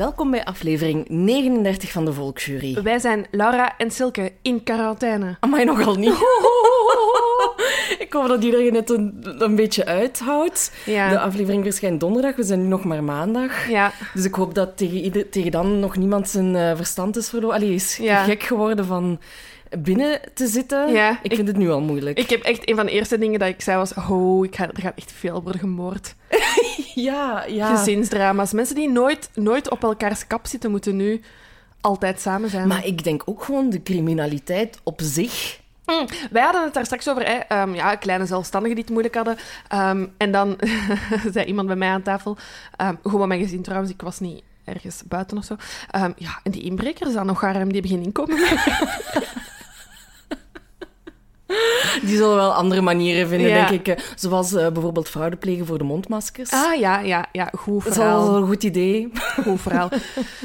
Welkom bij aflevering 39 van de Volksjury. Wij zijn Laura en Silke in quarantaine. Amai, nogal niet. Ik hoop dat iedereen het een, een beetje uithoudt. Ja. De aflevering verschijnt donderdag, we zijn nu nog maar maandag. Ja, Dus ik hoop dat tegen, ieder, tegen dan nog niemand zijn eh, verstand is verloren. Allee, is Ja. gek geworden van binnen te zitten. Ja, ik ik- vind het nu al moeilijk. ik heb echt een van de eerste dingen dat ik zei was: Oh, ik ga, er gaat echt veel worden gemoord. Ja, ja. Gezinsdrama's. Mensen die nooit, nooit op elkaars kap zitten, moeten nu altijd samen zijn. Maar ik denk ook gewoon de criminaliteit op zich. Mm, Wij hadden het daar straks over, hè, ehm, ja, kleine zelfstandigen die het moeilijk hadden. Ehm, en dan zei iemand bij mij aan tafel, ehm, gewoon mijn gezin trouwens, ik was niet ergens buiten of zo. Ja, en die inbrekers dan nog arm, die hebben geen inkomen meer. Die zullen wel andere manieren vinden, Ja. denk ik. Zoals eh, bijvoorbeeld fraude plegen voor de mondmaskers. Ah ja, ja, ja, goed dat is wel verhaal. een goed idee. Goed verhaal.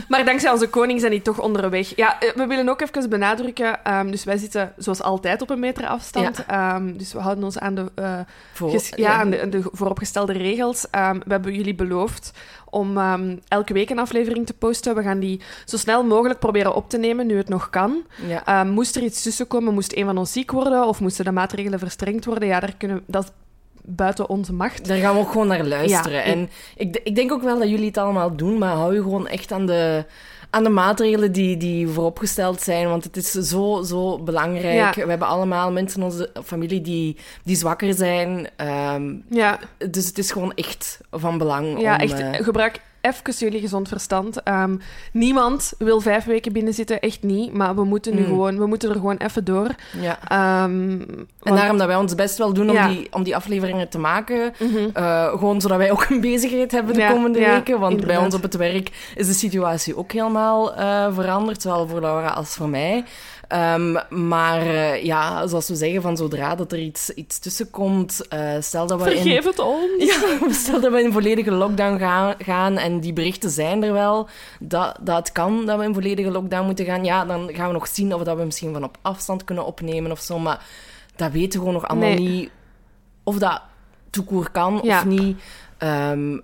Maar dankzij onze koning zijn die toch onderweg. Ja, eh, we willen ook even benadrukken. ehm, dus wij zitten zoals altijd op een meter afstand. Ehm, dus we houden ons aan de, eh, Voor, ja, aan de, aan de vooropgestelde regels. Ehm, we hebben jullie beloofd om ehm, elke week een aflevering te posten. We gaan die zo snel mogelijk proberen op te nemen, nu het nog kan. Ja. Ehm, moest er iets tussen komen, moest een van ons ziek worden of moesten de maatregelen verstrengd worden, ja, daar kunnen, dat is buiten onze macht. Daar gaan we ook gewoon naar luisteren. Ja. En ik, ik denk ook wel dat jullie het allemaal doen, maar hou je gewoon echt aan de, aan de maatregelen die, die vooropgesteld zijn. Want het is zo, zo belangrijk. Ja. We hebben allemaal mensen in onze familie die, die zwakker zijn. Ehm, Ja, dus het is gewoon echt van belang Ja, om... echt. eh, Gebruik even jullie gezond verstand. Ehm, niemand wil vijf weken binnenzitten, echt niet. Maar we moeten nu Mm. gewoon, we moeten er gewoon even door. ja. Ehm, En daarom dat wij ons best wel doen om, Ja. die, om die afleveringen te maken. Mhm. Eh, gewoon zodat wij ook een bezigheid hebben de Ja, komende weken. Want bij ons op het werk is de situatie ook helemaal eh, veranderd. Zowel voor Laura als voor mij. Ehm, maar eh, ja, zoals we zeggen, van zodra dat er iets, iets tussenkomt, eh stel dat we in... Vergeef het ons. Ja, stel dat we in volledige lockdown gaan, gaan en die berichten zijn er wel, dat, dat het kan dat we in volledige lockdown moeten gaan, ja, dan gaan we nog zien of dat we misschien van op afstand kunnen opnemen of zo, maar dat weten we gewoon nog allemaal Nee. niet of dat toekoer kan Ja. of niet. Ehm,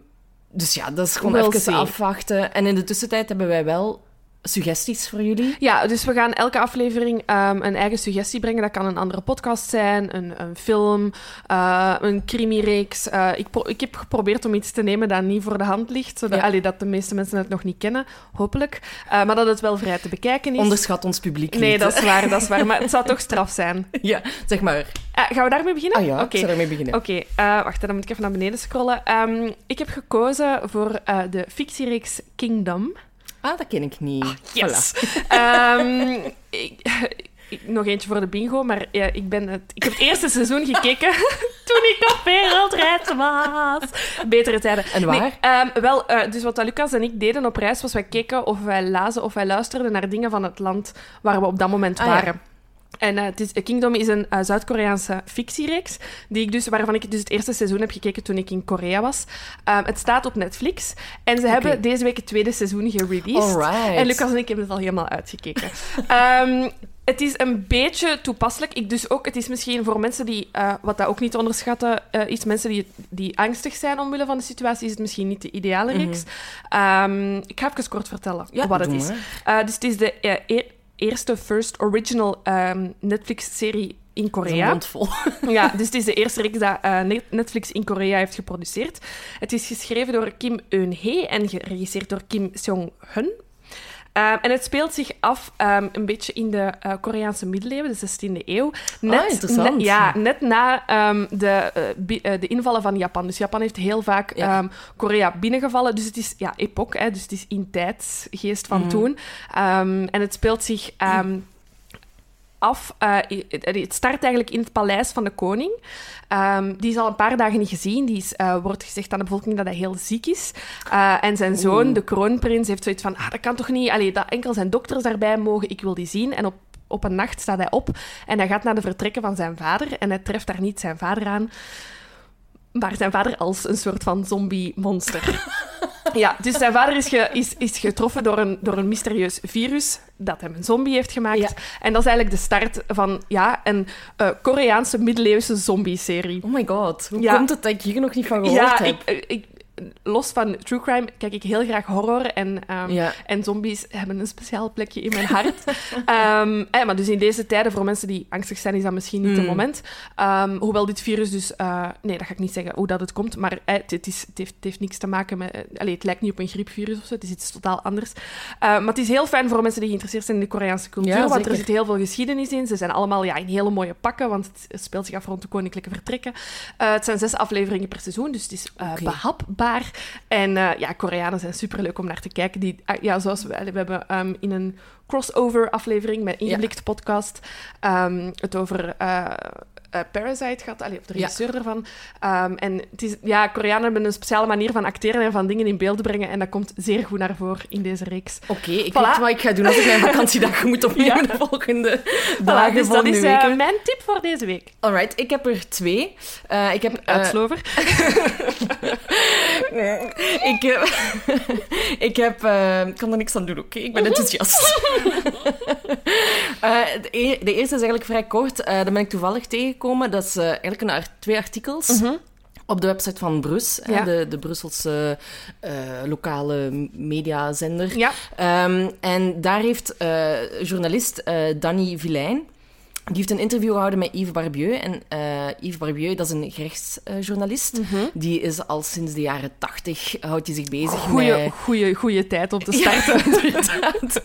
dus ja, dat is gewoon We'll even see. afwachten. En in de tussentijd hebben wij wel suggesties voor jullie. Ja, dus we gaan elke aflevering ehm, een eigen suggestie brengen. Dat kan een andere podcast zijn, een, een film, eh, een crimireeks. Eh, ik, ik heb geprobeerd om iets te nemen dat niet voor de hand ligt, zodat Ja. allee, dat de meeste mensen het nog niet kennen, hopelijk. Eh, maar dat het wel vrij te bekijken is. Onderschat ons publiek Nee, niet. dat is waar, dat is waar. Maar het zou toch straf zijn. Ja, zeg maar. Gaan we daarmee beginnen? Ah ja, ik zou ermee beginnen. Oké, wacht, dan moet ik even naar beneden scrollen. Ehm, ik heb gekozen voor de fictiereeks Kingdom. Ah, dat ken ik niet. Yes! Ehm, ik, ik- nog eentje voor de bingo, maar ja, ik, ben het, ik heb het eerste seizoen gekeken toen ik op wereldreis was. Betere tijden. En waar? Nee, ehm, wel, eh, dus wat Lucas en ik deden op reis was wij keken of wij lazen of wij luisterden naar dingen van het land waar we op dat moment Ah, ja. En eh, het is, Kingdom is een eh, Zuid-Koreaanse fictiereeks, die ik dus, waarvan ik dus het eerste seizoen heb gekeken toen ik in Korea was. Ehm, het staat op Netflix en ze hebben deze week het tweede seizoen gereleased. Alright. En Lucas en ik hebben het al helemaal uitgekeken. Ehm, Het is een beetje toepasselijk. Ik dus ook, het is misschien voor mensen die, eh, wat dat ook niet te onderschatten uh, is, mensen die, die angstig zijn omwille van de situatie, is het misschien niet de ideale reeks. um, ik ga even kort vertellen Ja, wat het is. Uh, dus het is de e eerste first original um, Netflix-serie in Korea. Ja, dus het is de eerste reeks dat uh, Netflix in Korea heeft geproduceerd. Het is geschreven door Kim Eun-hee en geregisseerd door Kim Seong-hun. Um, en het speelt zich af um, een beetje in de uh, Koreaanse middeleeuwen, de 16e eeuw. Net, oh, interessant. Ja, net na um, de, uh, de invallen van Japan. Dus Japan heeft heel vaak ja. Korea binnengevallen. Dus het is ja, epoch, hè, dus het is in tijdsgeest van mm. toen. en het speelt zich af. Uh, het start eigenlijk in het paleis van de koning. Um, die is al een paar dagen niet gezien. Die is, uh, wordt gezegd aan de bevolking dat hij heel ziek is. Uh, en zijn zoon, Oeh. de kroonprins, heeft zoiets van... Ah, dat kan toch niet? Allee, dat enkel zijn dokters daarbij mogen. Ik wil die zien. En op, op een nacht staat hij op. En hij gaat naar de vertrekken van zijn vader. En hij treft daar niet zijn vader aan. Maar zijn vader als een soort van zombie-monster. Ja, dus zijn vader is, ge, is, is getroffen door een, door een mysterieus virus dat hem een zombie heeft gemaakt. Ja. En dat is eigenlijk de start van ja, een uh, Koreaanse middeleeuwse zombie-serie. Oh my god, hoe ja. komt het dat ik hier nog niet van gehoord ja, heb? Ik, ik, los van true crime kijk ik heel graag horror. En, um, ja. en zombies hebben een speciaal plekje in mijn hart. um, eh, maar dus in deze tijden, voor mensen die angstig zijn, is dat misschien niet het moment. Um, hoewel dit virus dus... Uh, nee, dat ga ik niet zeggen hoe dat het komt. Maar eh, het, is, het, heeft, het heeft niks te maken met... Uh, allez, het lijkt niet op een griepvirus of zo. Het is iets totaal anders. maar het is heel fijn voor mensen die geïnteresseerd zijn in de Koreaanse cultuur. Ja, want er zit heel veel geschiedenis in. Ze zijn allemaal ja, in hele mooie pakken, want het speelt zich af rond de koninklijke vertrekken. Het zijn zes afleveringen per seizoen, dus het is okay. behapbaar. En uh, ja, Koreanen zijn superleuk om naar te kijken. Die, uh, ja, zoals we, we hebben um, in een crossover-aflevering met Ingeblikt ja. podcast um, het over uh, Parasite gehad, allee, of de regisseur ja. ervan. Um, en het is, ja, Koreanen hebben een speciale manier van acteren en van dingen in beeld brengen. En dat komt zeer goed naar voren in deze reeks. Oké, okay, ik voilà. weet wat ik ga doen als ik mijn vakantiedag moet opnemen ja. de volgende voilà, dagen, dus dat is weken. mijn tip voor deze week. Alright, ik heb er twee. Uh, ik heb, Uitslover. nee, ik, uh, ik heb... Uh, ik kan er niks aan doen, oké? Okay? Ik ben enthousiast. uh, de, e de, eerste is eigenlijk vrij kort. Uh, daar ben ik toevallig tegengekomen. Dat is uh, eigenlijk een twee artikels. Mhm. Mm -hmm. Op de website van Brus, ja. hè, de, de Brusselse uh, lokale mediazender. Ja. Um, en daar heeft uh, journalist uh, Danny Vilijn... Die heeft een interview gehouden met Yves Barbieu. En uh, Yves Barbieu, dat is een gerechtsjournalist. Mm -hmm. Die is al sinds de jaren tachtig, houdt hij zich bezig goeie, met... Goeie, goeie tijd om te starten. Ja, inderdaad.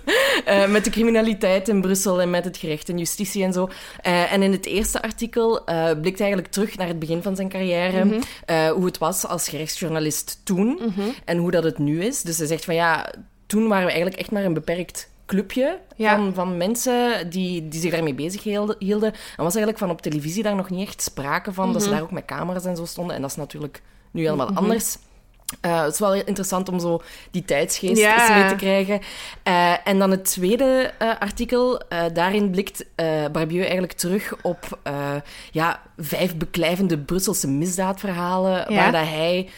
uh, met de criminaliteit in Brussel en met het gerecht en justitie en zo. Uh, en in het eerste artikel blikt hij eigenlijk terug naar het begin van zijn carrière. Mhm. Mm -hmm. hoe het was als gerechtsjournalist toen. Mm -hmm. En hoe dat het nu is. Dus hij zegt van ja, toen waren we eigenlijk echt maar een beperkt clubje ja. van, van mensen die, die zich daarmee bezig hielden. En was eigenlijk van op televisie daar nog niet echt sprake van, mm -hmm. dat ze daar ook met camera's en zo stonden. En dat is natuurlijk nu helemaal Mhm. anders. Uh, het is wel interessant om zo die tijdsgeest Ja. mee te krijgen. Uh, en dan het tweede uh, artikel, daarin blikt Barbieu eigenlijk terug op ja, vijf beklijvende Brusselse misdaadverhalen Ja. waar dat hij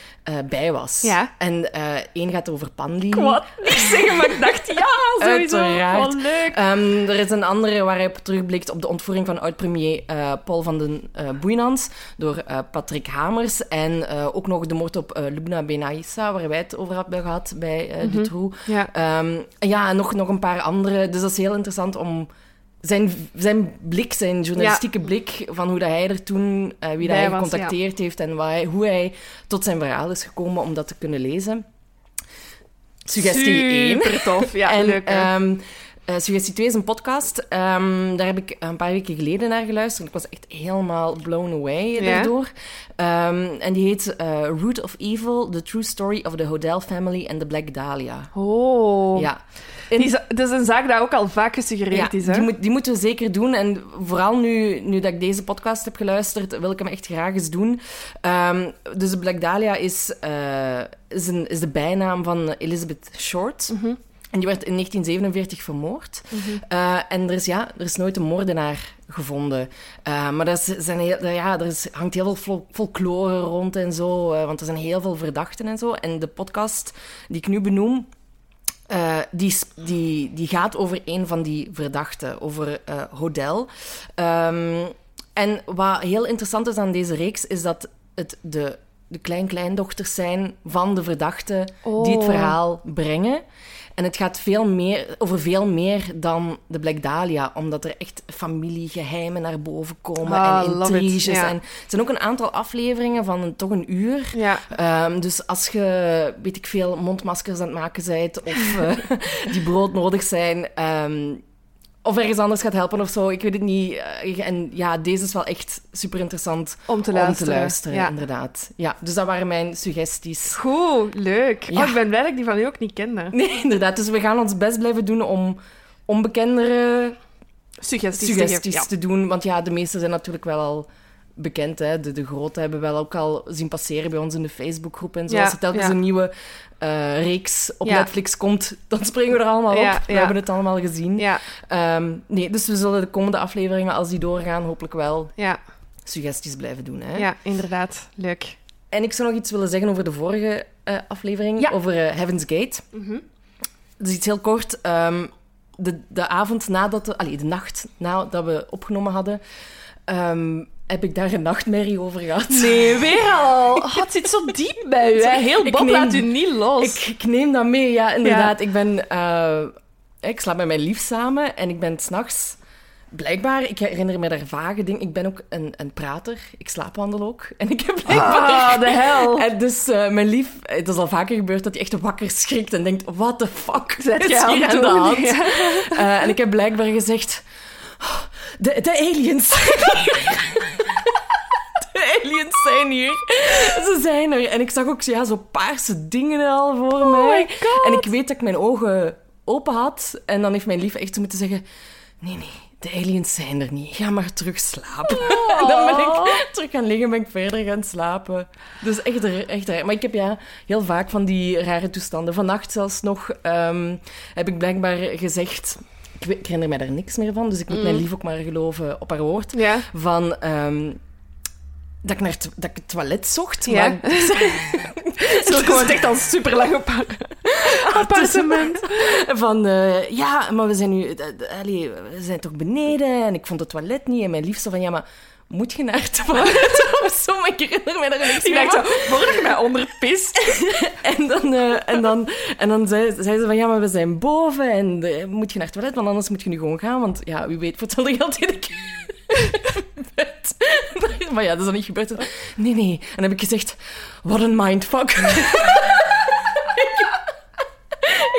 bij was. Ja. En één gaat over Panli. Ik wou niet zeggen, maar ik dacht, ja, sowieso. Uiteraard. Wat leuk. Um, er is een andere waar hij op terugblikt op de ontvoering van oud-premier uh, Paul van den uh, Boeinans door uh, Patrick Hamers. En ook nog de moord op Lubna Benaissa, waar wij het over hebben gehad bij mm -hmm. Dutroux. Ja, um, ja nog, nog een paar andere. Dus dat is heel interessant om zijn, zijn blik, zijn journalistieke ja. blik van hoe dat hij er toen, uh, wie dat hij gecontacteerd ja. heeft en hij, hoe hij tot zijn verhaal is gekomen om dat te kunnen lezen. Suggestie 1. Super tof, ja, en, leuk. Um, uh, suggestie 2 is een podcast. Um, daar heb ik een paar weken geleden naar geluisterd. Ik was echt helemaal blown away ja? daardoor. Um, en die heet uh, Root of Evil, The True Story of the Hodel Family and the Black Dahlia. Oh. Ja. Die, dat is een zaak die ook al vaak gesuggereerd ja, is. Hè? Die, moet, die moeten we zeker doen. En vooral nu, nu dat ik deze podcast heb geluisterd, wil ik hem echt graag eens doen. Um, dus de Black Dahlia is, uh, is, een, is de bijnaam van Elizabeth Short. Mm -hmm. En die werd in 1947 vermoord. Mm -hmm. uh, en er is, ja, er is nooit een moordenaar gevonden. Uh, maar dat is, zijn heel, ja, er is, hangt heel veel folklore rond en zo. Uh, want er zijn heel veel verdachten en zo. En de podcast die ik nu benoem... eh, die, die, die gaat over een van die verdachten, over eh Hodel. Ehm, en wat heel interessant is aan deze reeks, is dat het de, de klein-kleindochters zijn van de verdachten die het Oh. verhaal brengen. En het gaat veel meer, over veel meer dan de Black Dahlia, omdat er echt familiegeheimen naar boven komen Ah, en intriges. ja. En het zijn ook een aantal afleveringen van een, toch een uur. Ja. Ehm, dus als je, weet ik veel, mondmaskers aan het maken bent of eh, die brood nodig zijn, ehm, of ergens anders gaat helpen of zo, ik weet het niet. Eh, en ja, deze is wel echt super interessant Om te om luisteren. te luisteren, Ja. inderdaad. Ja, dus dat waren mijn suggesties. Goed, leuk. Ja. Oh, ik ben blij dat ik die van u ook niet kende. Nee, inderdaad. Dus we gaan ons best blijven doen om onbekendere Suggesties, suggesties te te doen. Want ja, de meeste zijn natuurlijk wel al bekend. Hè? De, de grote hebben we wel ook al zien passeren bij ons in de Facebookgroep en zo. Als er telkens een nieuwe eh, reeks op. Netflix komt, dan springen we er allemaal op. We hebben het allemaal gezien. Ehm, nee, dus we zullen de komende afleveringen, als die doorgaan, hopelijk wel ja, suggesties blijven doen. Hè? ja, inderdaad. Leuk. En ik zou nog iets willen zeggen over de vorige eh, aflevering, Ja. over eh, Heaven's Gate. Mhm. Dus iets heel kort. ehm, de, de avond nadat... De, allee, de nacht nadat we opgenomen hadden, ehm, heb ik daar een nachtmerrie over gehad. Nee, weer al. Oh, het zit zo diep bij u. Hè? Heel Ik Bob neem- laat u niet los. Ik, ik neem dat mee, ja, inderdaad. Ik ben... eh, ik slaap met mijn lief samen en ik ben s'nachts... Blijkbaar, ik herinner me daar vage dingen. Ik ben ook een, een prater. Ik slaapwandel ook. En ik heb blijkbaar... Ah, de hel. En dus eh, mijn lief, het is al vaker gebeurd dat hij echt wakker schrikt en denkt: what the fuck Zet je aan hier het aan de hand? Ja. Eh, en ik heb blijkbaar gezegd: "Oh, de, de aliens zijn hier. De aliens zijn hier. Ze zijn er. En ik zag ook ja, zo paarse dingen al voor Oh mij. my god. En ik weet dat ik mijn ogen open had. En dan heeft mijn lief echt moeten zeggen: nee, nee. De aliens zijn er niet. Ga maar terug slapen. En dan ben ik terug gaan liggen, ben ik verder gaan slapen. Dus echt, echt raar. Maar ik heb ja heel vaak van die rare toestanden. Vannacht zelfs nog ehm, heb ik blijkbaar gezegd... Ik, weet- ik herinner mij daar niks meer van, dus ik moet mijn lief ook maar geloven op haar woord. Ja. Van... ehm, dat ik, naar het, dat ik het toilet zocht. Ja. Maar Zo gewoon echt al super lang op haar appartement. Van, eh, ja, maar we zijn nu... allee, we zijn toch beneden en ik vond het toilet niet. En mijn lief zo van, ja, maar moet je naar het toilet of zo? Maar ik herinner mij daar niks Ik meer van. voordat je mij onderpist. En dan, eh, en dan, en dan zei, zei ze van, ja, maar we zijn boven en eh, moet je naar het toilet, want anders moet je nu gewoon gaan. Want ja, wie weet, voor hetzelfde geld ik bed. Maar ja, dat is dan niet gebeurd. Nee, nee. En dan heb ik gezegd, what a mindfuck.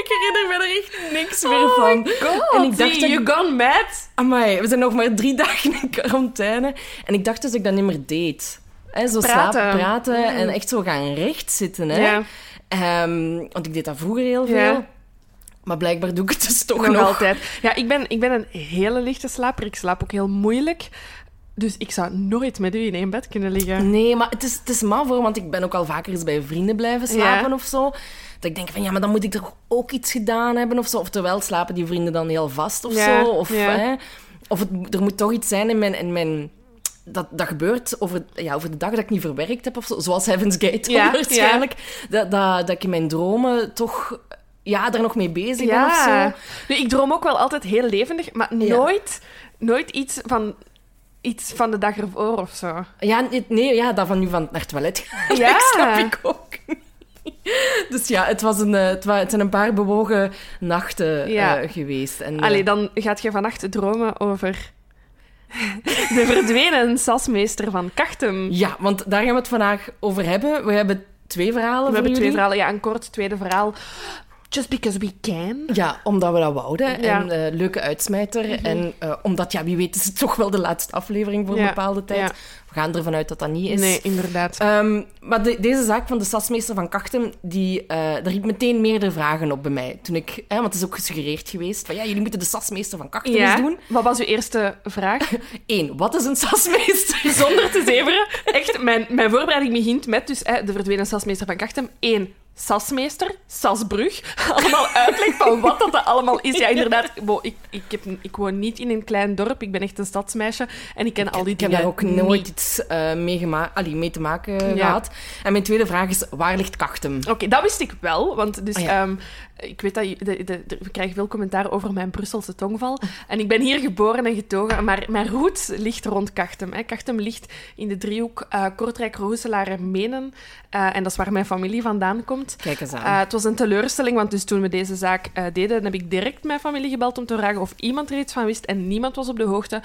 ik herinner me er echt niks meer van. God, En ik dacht dat- you gone mad. Amai, we zijn nog maar drie dagen in quarantaine. En ik dacht dus dat ik dat niet meer deed. Hè, zo Praten. slapen, praten en echt zo gaan rechtzitten. Hè. Ja. Ehm, want ik deed dat vroeger heel veel. Ja. Maar blijkbaar doe ik het dus toch Nog, nog. altijd. Ja, ik ben, ik ben een hele lichte slaper. Ik slaap ook heel moeilijk. Dus ik zou nooit met u in één bed kunnen liggen. Nee, maar het is, het is maar voor, want ik ben ook al vaker eens bij vrienden blijven slapen Ja. of zo. Dat ik denk van, ja, maar dan moet ik toch ook iets gedaan hebben of zo. Oftewel slapen die vrienden dan heel vast of Ja, zo. Of, ja. hè, of het, er moet toch iets zijn in mijn... In mijn dat, dat gebeurt over, ja, over de dag dat ik niet verwerkt heb of zo. Zoals Heaven's Gate Ja, waarschijnlijk. Dat, dat, dat ik in mijn dromen toch... Ja, daar nog mee bezig ben of zo. Nu, ik droom ook wel altijd heel levendig, maar nooit, nooit iets van, iets van de dag ervoor of zo. Ja, nee, nee, ja, dat van nu van naar het toilet gaan, Ja. dat snap ik ook niet. Dus ja, het, was een, eh, het, het zijn een paar bewogen nachten Ja. eh, geweest. En, eh, Allee, dan gaat je vannacht dromen over de verdwenen sasmeester van Kachtem. Ja, want daar gaan we het vandaag over hebben. We hebben twee verhalen We hebben twee verhalen. Ja, een kort tweede verhaal. Just because we can. Ja, omdat we dat wouden. Ja. En eh, leuke uitsmijter. En eh, omdat, ja, wie weet is het toch wel de laatste aflevering voor een bepaalde tijd. ja. We gaan ervan uit dat dat niet is. Nee, inderdaad. Ehm, maar de- deze zaak van de sasmeester van Kachtem, die, eh daar riep meteen meerdere vragen op bij mij. Toen ik, hè, want het is ook gesuggereerd geweest, van ja, jullie moeten de sasmeester van Kachtem eens doen. Wat was uw eerste vraag? Eén, wat is een sasmeester? Zonder te zeveren. Echt, mijn, mijn voorbereiding begint met dus, hè, de verdwenen sasmeester van Kachtem. Eén, sasmeester, sasbrug. Allemaal uitleg van wat dat allemaal is. Ja, inderdaad. Ik, ik, heb, ik woon niet in een klein dorp. Ik ben echt een stadsmeisje. En ik ken al die Ik heb dingen daar ook nooit niet. iets eh, mee, allee, mee te maken Ja. gehad. En mijn tweede vraag is, waar ligt Kachtem? Oké, dat wist ik wel. Want dus, ja. ehm, ik weet dat je, de, de, de- we krijgen veel commentaar over mijn Brusselse tongval. En ik ben hier geboren en getogen, maar mijn roots ligt rond Kachtem. Hè. Kachtem ligt in de driehoek eh, Kortrijk, Roeselaar en Menen. Eh, en dat is waar mijn familie vandaan komt. Kijk eens aan. Eh, het was een teleurstelling, want dus toen we deze zaak deden, heb ik direct mijn familie gebeld om te vragen of iemand er iets van wist. En niemand was op de hoogte.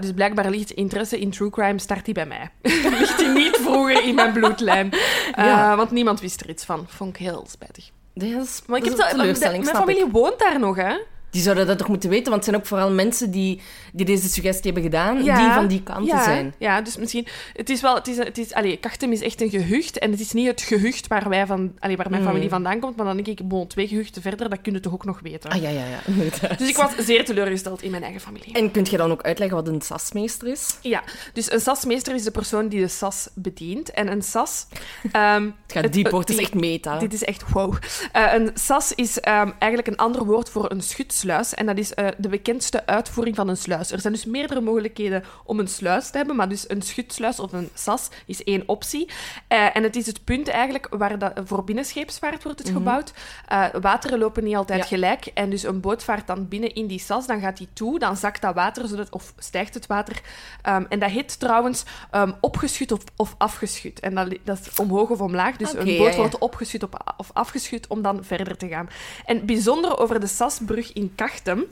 Dus blijkbaar ligt interesse in true crime, start die bij mij. ligt die niet vroeger in mijn bloedlijn. Ja. Want niemand wist er iets van. Vond ik heel spijtig. Dat is, Maar ik heb dat, mijn ik. familie woont daar nog, hè? Die zouden dat toch moeten weten, want het zijn ook vooral mensen die, die deze suggestie hebben gedaan, die van die kant ja, zijn. Ja, dus misschien... Het is wel... Het is, het is, allee, Kachtem is echt een gehucht. En het is niet het gehucht waar, wij van, allee, waar mijn Mm. familie vandaan komt. Maar dan denk ik, bon, twee gehuchten verder, dat kun je toch ook nog weten. Ah ja, ja, ja, inderdaad. Dus ik was zeer teleurgesteld in mijn eigen familie. En kunt je dan ook uitleggen wat een sasmeester is? Ja, dus een sasmeester is de persoon die de sas bedient. En een sas... ehm, Het gaat diep, hoor. Het is echt meta. Dit is echt wow. Eh, een sas is ehm, eigenlijk een ander woord voor een schutsluis. En dat is eh, de bekendste uitvoering van een sluis. Er zijn dus meerdere mogelijkheden om een sluis te hebben, maar dus een schutsluis of een sas is één optie. Eh, en het is het punt eigenlijk waar dat, voor binnenscheepsvaart wordt het gebouwd. Eh, wateren lopen niet altijd Ja. gelijk. En dus een boot vaart dan binnen in die sas, dan gaat die toe, dan zakt dat water, zodat, of stijgt het water. Ehm, en dat heet trouwens ehm, opgeschud of, of afgeschud. En dat, dat is omhoog of omlaag. Dus een ja, boot ja. wordt opgeschud op, of afgeschud om dan verder te gaan. En bijzonder over de Sasbrug in Kachtem.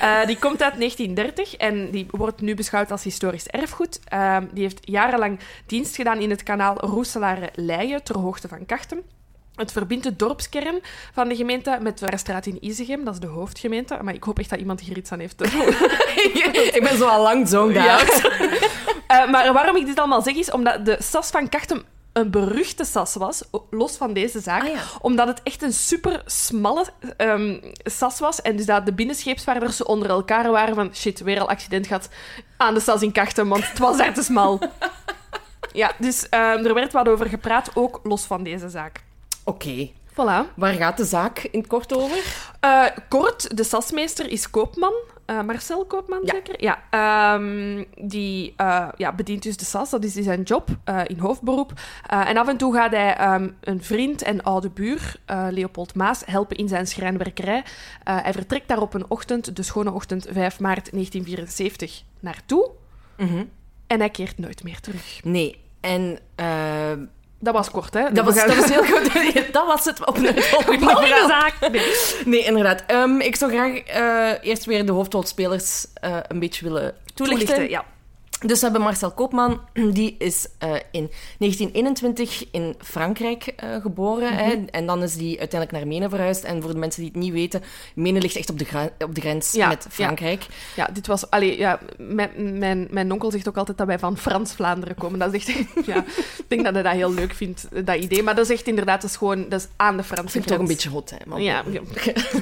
Eh, die komt uit 1930 en die wordt nu beschouwd als historisch erfgoed. Ehm, die heeft jarenlang dienst gedaan in het kanaal Roeselare-Leien ter hoogte van Kachtem. Het verbindt de dorpskern van de gemeente met de straat in Izegem, dat is de hoofdgemeente. Maar ik hoop echt dat iemand hier iets aan heeft. ik ben zo al lang zo'n Ja. Eh, maar waarom ik dit allemaal zeg, is omdat de sas van Kachtem een beruchte sas was, los van deze zaak. Ah, ja. Omdat het echt een super smalle ehm, sas was. En dus dat de binnenscheepsvaarders onder elkaar waren van shit, weer al accident gehad aan de sas in Kachtem, want het was daar te smal. Ja, dus ehm, er werd wat over gepraat, ook los van deze zaak. Oké. Voilà. Waar gaat de zaak in het kort over? Eh, kort, de sasmeester is koopman. Eh, Marcel Koopman, Ja. zeker? Ja. Ehm, die eh, ja, bedient dus de sas, dat is dus zijn job in hoofdberoep. En af en toe gaat hij ehm, een vriend en oude buur, Leopold Maas, helpen in zijn schrijnwerkerij. Hij vertrekt daar op een ochtend, de schone ochtend 5 maart 1974, naartoe. Mhm. En hij keert nooit meer terug. Nee. En Dat was kort, hè? dat, was, dat heel goed. dat was het op het volgende Volgende zaak. Nee. Nee, inderdaad. Ehm, ik zou graag eh, eerst weer de hoofdrolspelers eh, een beetje willen toelichten. Toelichten, ja. Dus we hebben Marcel Koopman, die is eh, in 1921 in Frankrijk eh, geboren. hè, Mhm. en dan is die uiteindelijk naar Menen verhuisd. En voor de mensen die het niet weten, Menen ligt echt op de, op de grens Ja, met Frankrijk. Ja, dit was... Allee, ja, mijn, mijn, mijn onkel zegt ook altijd dat wij van Frans-Vlaanderen komen. Dat is echt... Ja, ik denk dat hij dat heel leuk vindt, dat idee. Maar dat is echt inderdaad, dat is gewoon... Dat is aan de Franse het toch grens. een beetje hot, hè. man. Ja, ja.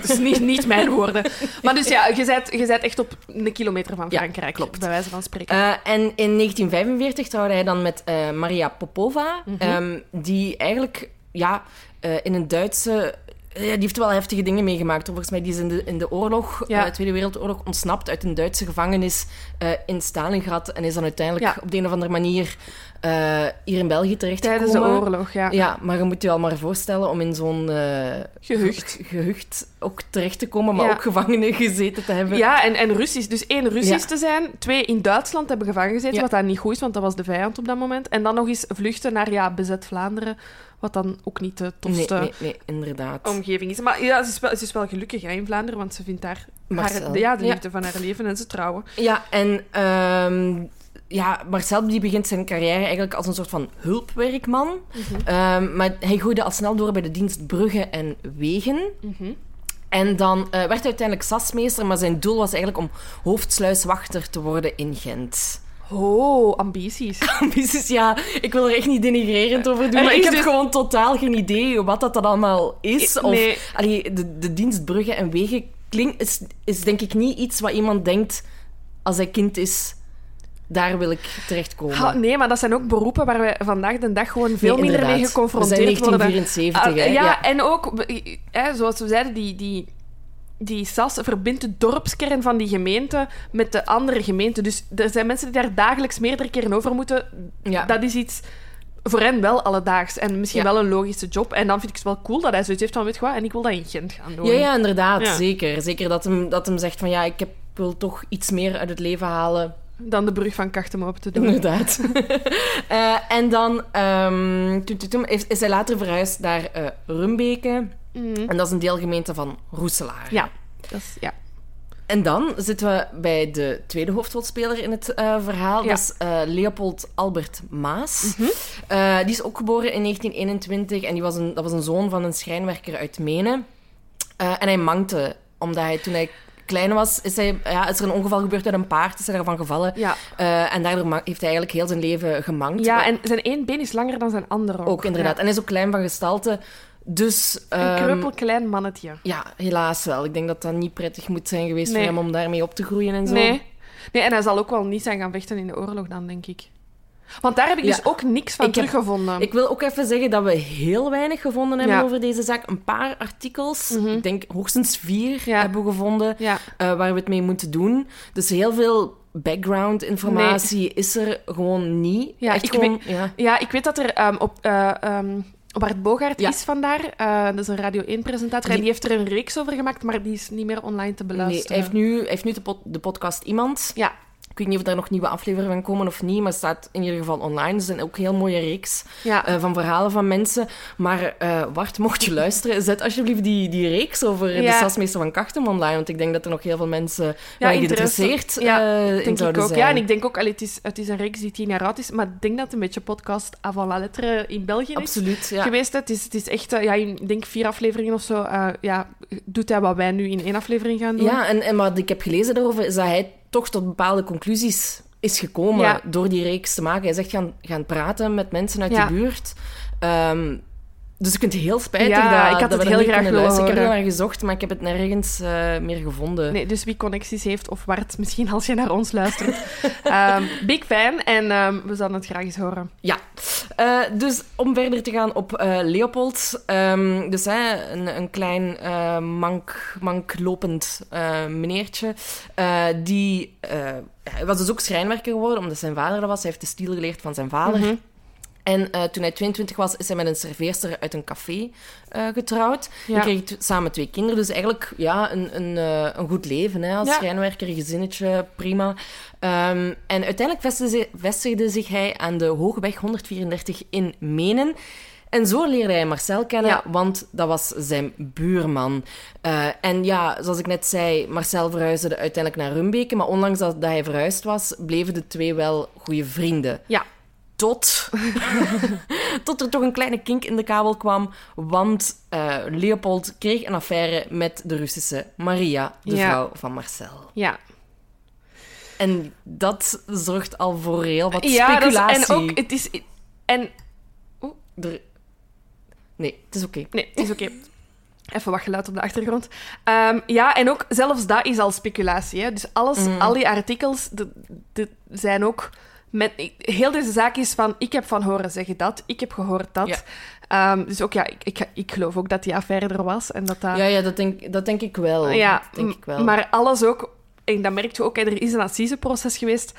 dus niet, niet mijn woorden. Maar dus ja, je bent, je bent echt op een kilometer van Ja, Frankrijk, klopt. bij wijze van spreken. Eh, en in 1945 trouwde hij dan met eh, Maria Popova, Mhm. ehm, die eigenlijk ja, eh, in een Duitse... ja, die heeft wel heftige dingen meegemaakt. Volgens mij die is in de, in de oorlog, Ja. eh, Tweede Wereldoorlog, ontsnapt uit een Duitse gevangenis eh, in Stalingrad. En is dan uiteindelijk Ja. op de een of andere manier eh, hier in België terechtgekomen. Tijdens de oorlog, ja. Ja, maar je moet je al maar voorstellen om in zo'n eh, Gehucht. ge- gehucht ook terecht te komen, maar Ja. ook gevangenen gezeten te hebben. Ja, en, en Russisch. Dus één, Russisch Ja. te zijn. Twee, in Duitsland hebben gevangen gezeten, Ja. wat dan niet goed is, want dat was de vijand op dat moment. En dan nog eens vluchten naar ja, bezet Vlaanderen, wat dan ook niet de tofste nee, nee, inderdaad. omgeving is. Maar ja, ze is wel, ze is wel gelukkig hè, in Vlaanderen, want ze vindt daar haar, ja, de liefde van haar leven en ze trouwen. Ja, en ehm, ja, Marcel die begint zijn carrière eigenlijk als een soort van hulpwerkman. Mhm. Ehm, maar hij groeide al snel door bij de dienst Bruggen en Wegen. Mhm. En dan eh, werd hij uiteindelijk sasmeester, maar zijn doel was eigenlijk om hoofdsluiswachter te worden in Gent. Oh, ambities. Ambities, ja, ik wil er echt niet denigrerend over doen, maar ik heb dus- gewoon totaal geen idee wat dat dan allemaal is. Ik- Of, nee. allee, de, de dienst Bruggen en Wegen klinkt, is, is denk ik niet iets wat iemand denkt als hij kind is. Daar wil ik terechtkomen. Ha, nee, maar dat zijn ook beroepen waar we vandaag de dag gewoon veel Nee, minder mee geconfronteerd worden. 1974, Ah, hè, ja, ja. en ook, zoals we zeiden, die, die, die SAS verbindt de dorpskern van die gemeente met de andere gemeente. Dus er zijn mensen die daar dagelijks meerdere keren over moeten. Ja. Dat is iets voor hen wel alledaags. En misschien Ja. wel een logische job. En dan vind ik het wel cool dat hij zoiets heeft van, weet je wat, en ik wil dat in Gent gaan doen. Ja, ja, inderdaad. Ja. Zeker. Zeker dat hem, dat hem zegt van ja, ik heb, wil toch iets meer uit het leven halen. Dan de brug van Kachtem open te doen. Inderdaad. Eh, en dan ehm, toen- toen- toen is, is hij later verhuisd naar eh, Rumbeke. Mhm. En dat is een deelgemeente van Roeselaar. Ja, dat is, ja. En dan zitten we bij de tweede hoofdrolspeler in het eh, verhaal. Ja. Dat is Leopold Albert Maas. Mhm. Die is ook geboren in 1921 en die was een, dat was een zoon van een schrijnwerker uit Menen. En hij mankte, omdat hij toen hij klein was, is, hij, ja, is er een ongeval gebeurd met een paard, is hij daarvan gevallen. Ja. Eh, en daardoor heeft hij eigenlijk heel zijn leven gemankt. ja, Maar en zijn één been is langer dan zijn andere ook. ook inderdaad. Ja. En hij is ook klein van gestalte. Dus Een ehm, kruppelklein mannetje. ja, helaas wel. Ik denk dat dat niet prettig moet zijn geweest Nee. voor hem om daarmee op te groeien en zo. Nee. nee, en hij zal ook wel niet zijn gaan vechten in de oorlog dan, denk ik. Want daar heb ik Ja. dus ook niks van Ik heb- teruggevonden. Ik wil ook even zeggen dat we heel weinig gevonden hebben Ja. over deze zaak. Een paar artikels, Mhm. ik denk hoogstens vier, Ja. hebben we gevonden eh, waar we het mee moeten doen. Dus heel veel background-informatie is er gewoon niet. Ja, Echt ik gewoon, ja. ja ik weet dat er ehm, op... Bart Bogaert Ja. is vandaar. Eh, dat is een Radio 1-presentator. En Die- die heeft er een reeks over gemaakt, maar die is niet meer online te Nee, beluisteren. hij heeft nu, hij heeft nu de, pod- de podcast Iemand. Ja, Ik weet niet of daar nog nieuwe afleveringen van komen of niet, maar het staat in ieder geval online. Er zijn ook heel mooie reeks ja. eh, van verhalen van mensen. Maar eh Wart, mocht je luisteren, zet alsjeblieft die, die reeks over de Ja. Stadsmeester van Kachtem online. Want ik denk dat er nog heel veel mensen Ja, interesse. geïnteresseerd Ja, eh, in zouden ook. zijn. Ja, en ik denk ook, allee, het, is, het is een reeks die tien jaar oud is, maar ik denk dat het een beetje podcast avant la lettre in België is. Absoluut, ja. geweest. Het is, het is echt, eh, ja, ik denk vier afleveringen of zo, eh, ja, doet hij wat wij nu in één aflevering gaan doen. Ja, en, en wat ik heb gelezen daarover is dat hij toch tot bepaalde conclusies is gekomen Ja. door die reeks te maken. Hij zegt gaan, gaan praten met mensen uit Ja. de buurt. Ehm, dus ik vind het heel spijtig Ja, dat, ik had dat het heel graag willen luisteren. Ik heb er naar gezocht, maar ik heb het nergens eh, meer gevonden. Nee, dus wie connecties heeft of Bart, misschien als je naar ons luistert. Ehm, big fan en ehm, we zouden het graag eens horen. Ja, Eh, dus om verder te gaan op eh, Leopold. ehm, dus hè, een, een klein mank, manklopend meneertje. die hij was dus ook schrijnwerker geworden, omdat zijn vader dat was. Hij heeft de stiel geleerd van zijn vader. Mhm. En eh, toen hij 22 was, is hij met een serveerster uit een café eh, getrouwd. Ja. Die kreeg samen twee kinderen. Dus eigenlijk ja, een, een, eh, een goed leven hè, als Ja. schrijnwerker, gezinnetje, prima. Ehm, en uiteindelijk vestigde, vestigde zich hij aan de Hoogweg 134 in Menen. En zo leerde hij Marcel kennen, Ja. want dat was zijn buurman. En ja, zoals ik net zei, Marcel verhuisde uiteindelijk naar Rumbeke. Maar ondanks dat, dat hij verhuisd was, bleven de twee wel goede vrienden. Ja. Tot, tot er toch een kleine kink in de kabel kwam. Want eh, Leopold kreeg een affaire met de Russische Maria, de Ja. vrouw van Marcel. Ja, En dat zorgt al voor heel wat ja is- speculatie. en ook, het is... En, Er- Nee, het is oké. nee, het is oké. Even wat geluid op de achtergrond. Ehm, ja, en ook zelfs dat is al speculatie. Hè? Dus alles, Mhm. al die artikels de, de zijn ook... Met, heel deze zaak is van, ik heb van horen zeggen dat, ik heb gehoord dat. Ja. Ehm, dus ook, ja, ik, ik, ik geloof ook dat die affaire er was. En dat dat... Ja, ja dat, denk, dat denk ik wel. Ja, dat denk ik wel. maar alles ook... En dat merk je ook, er is een assiseproces geweest.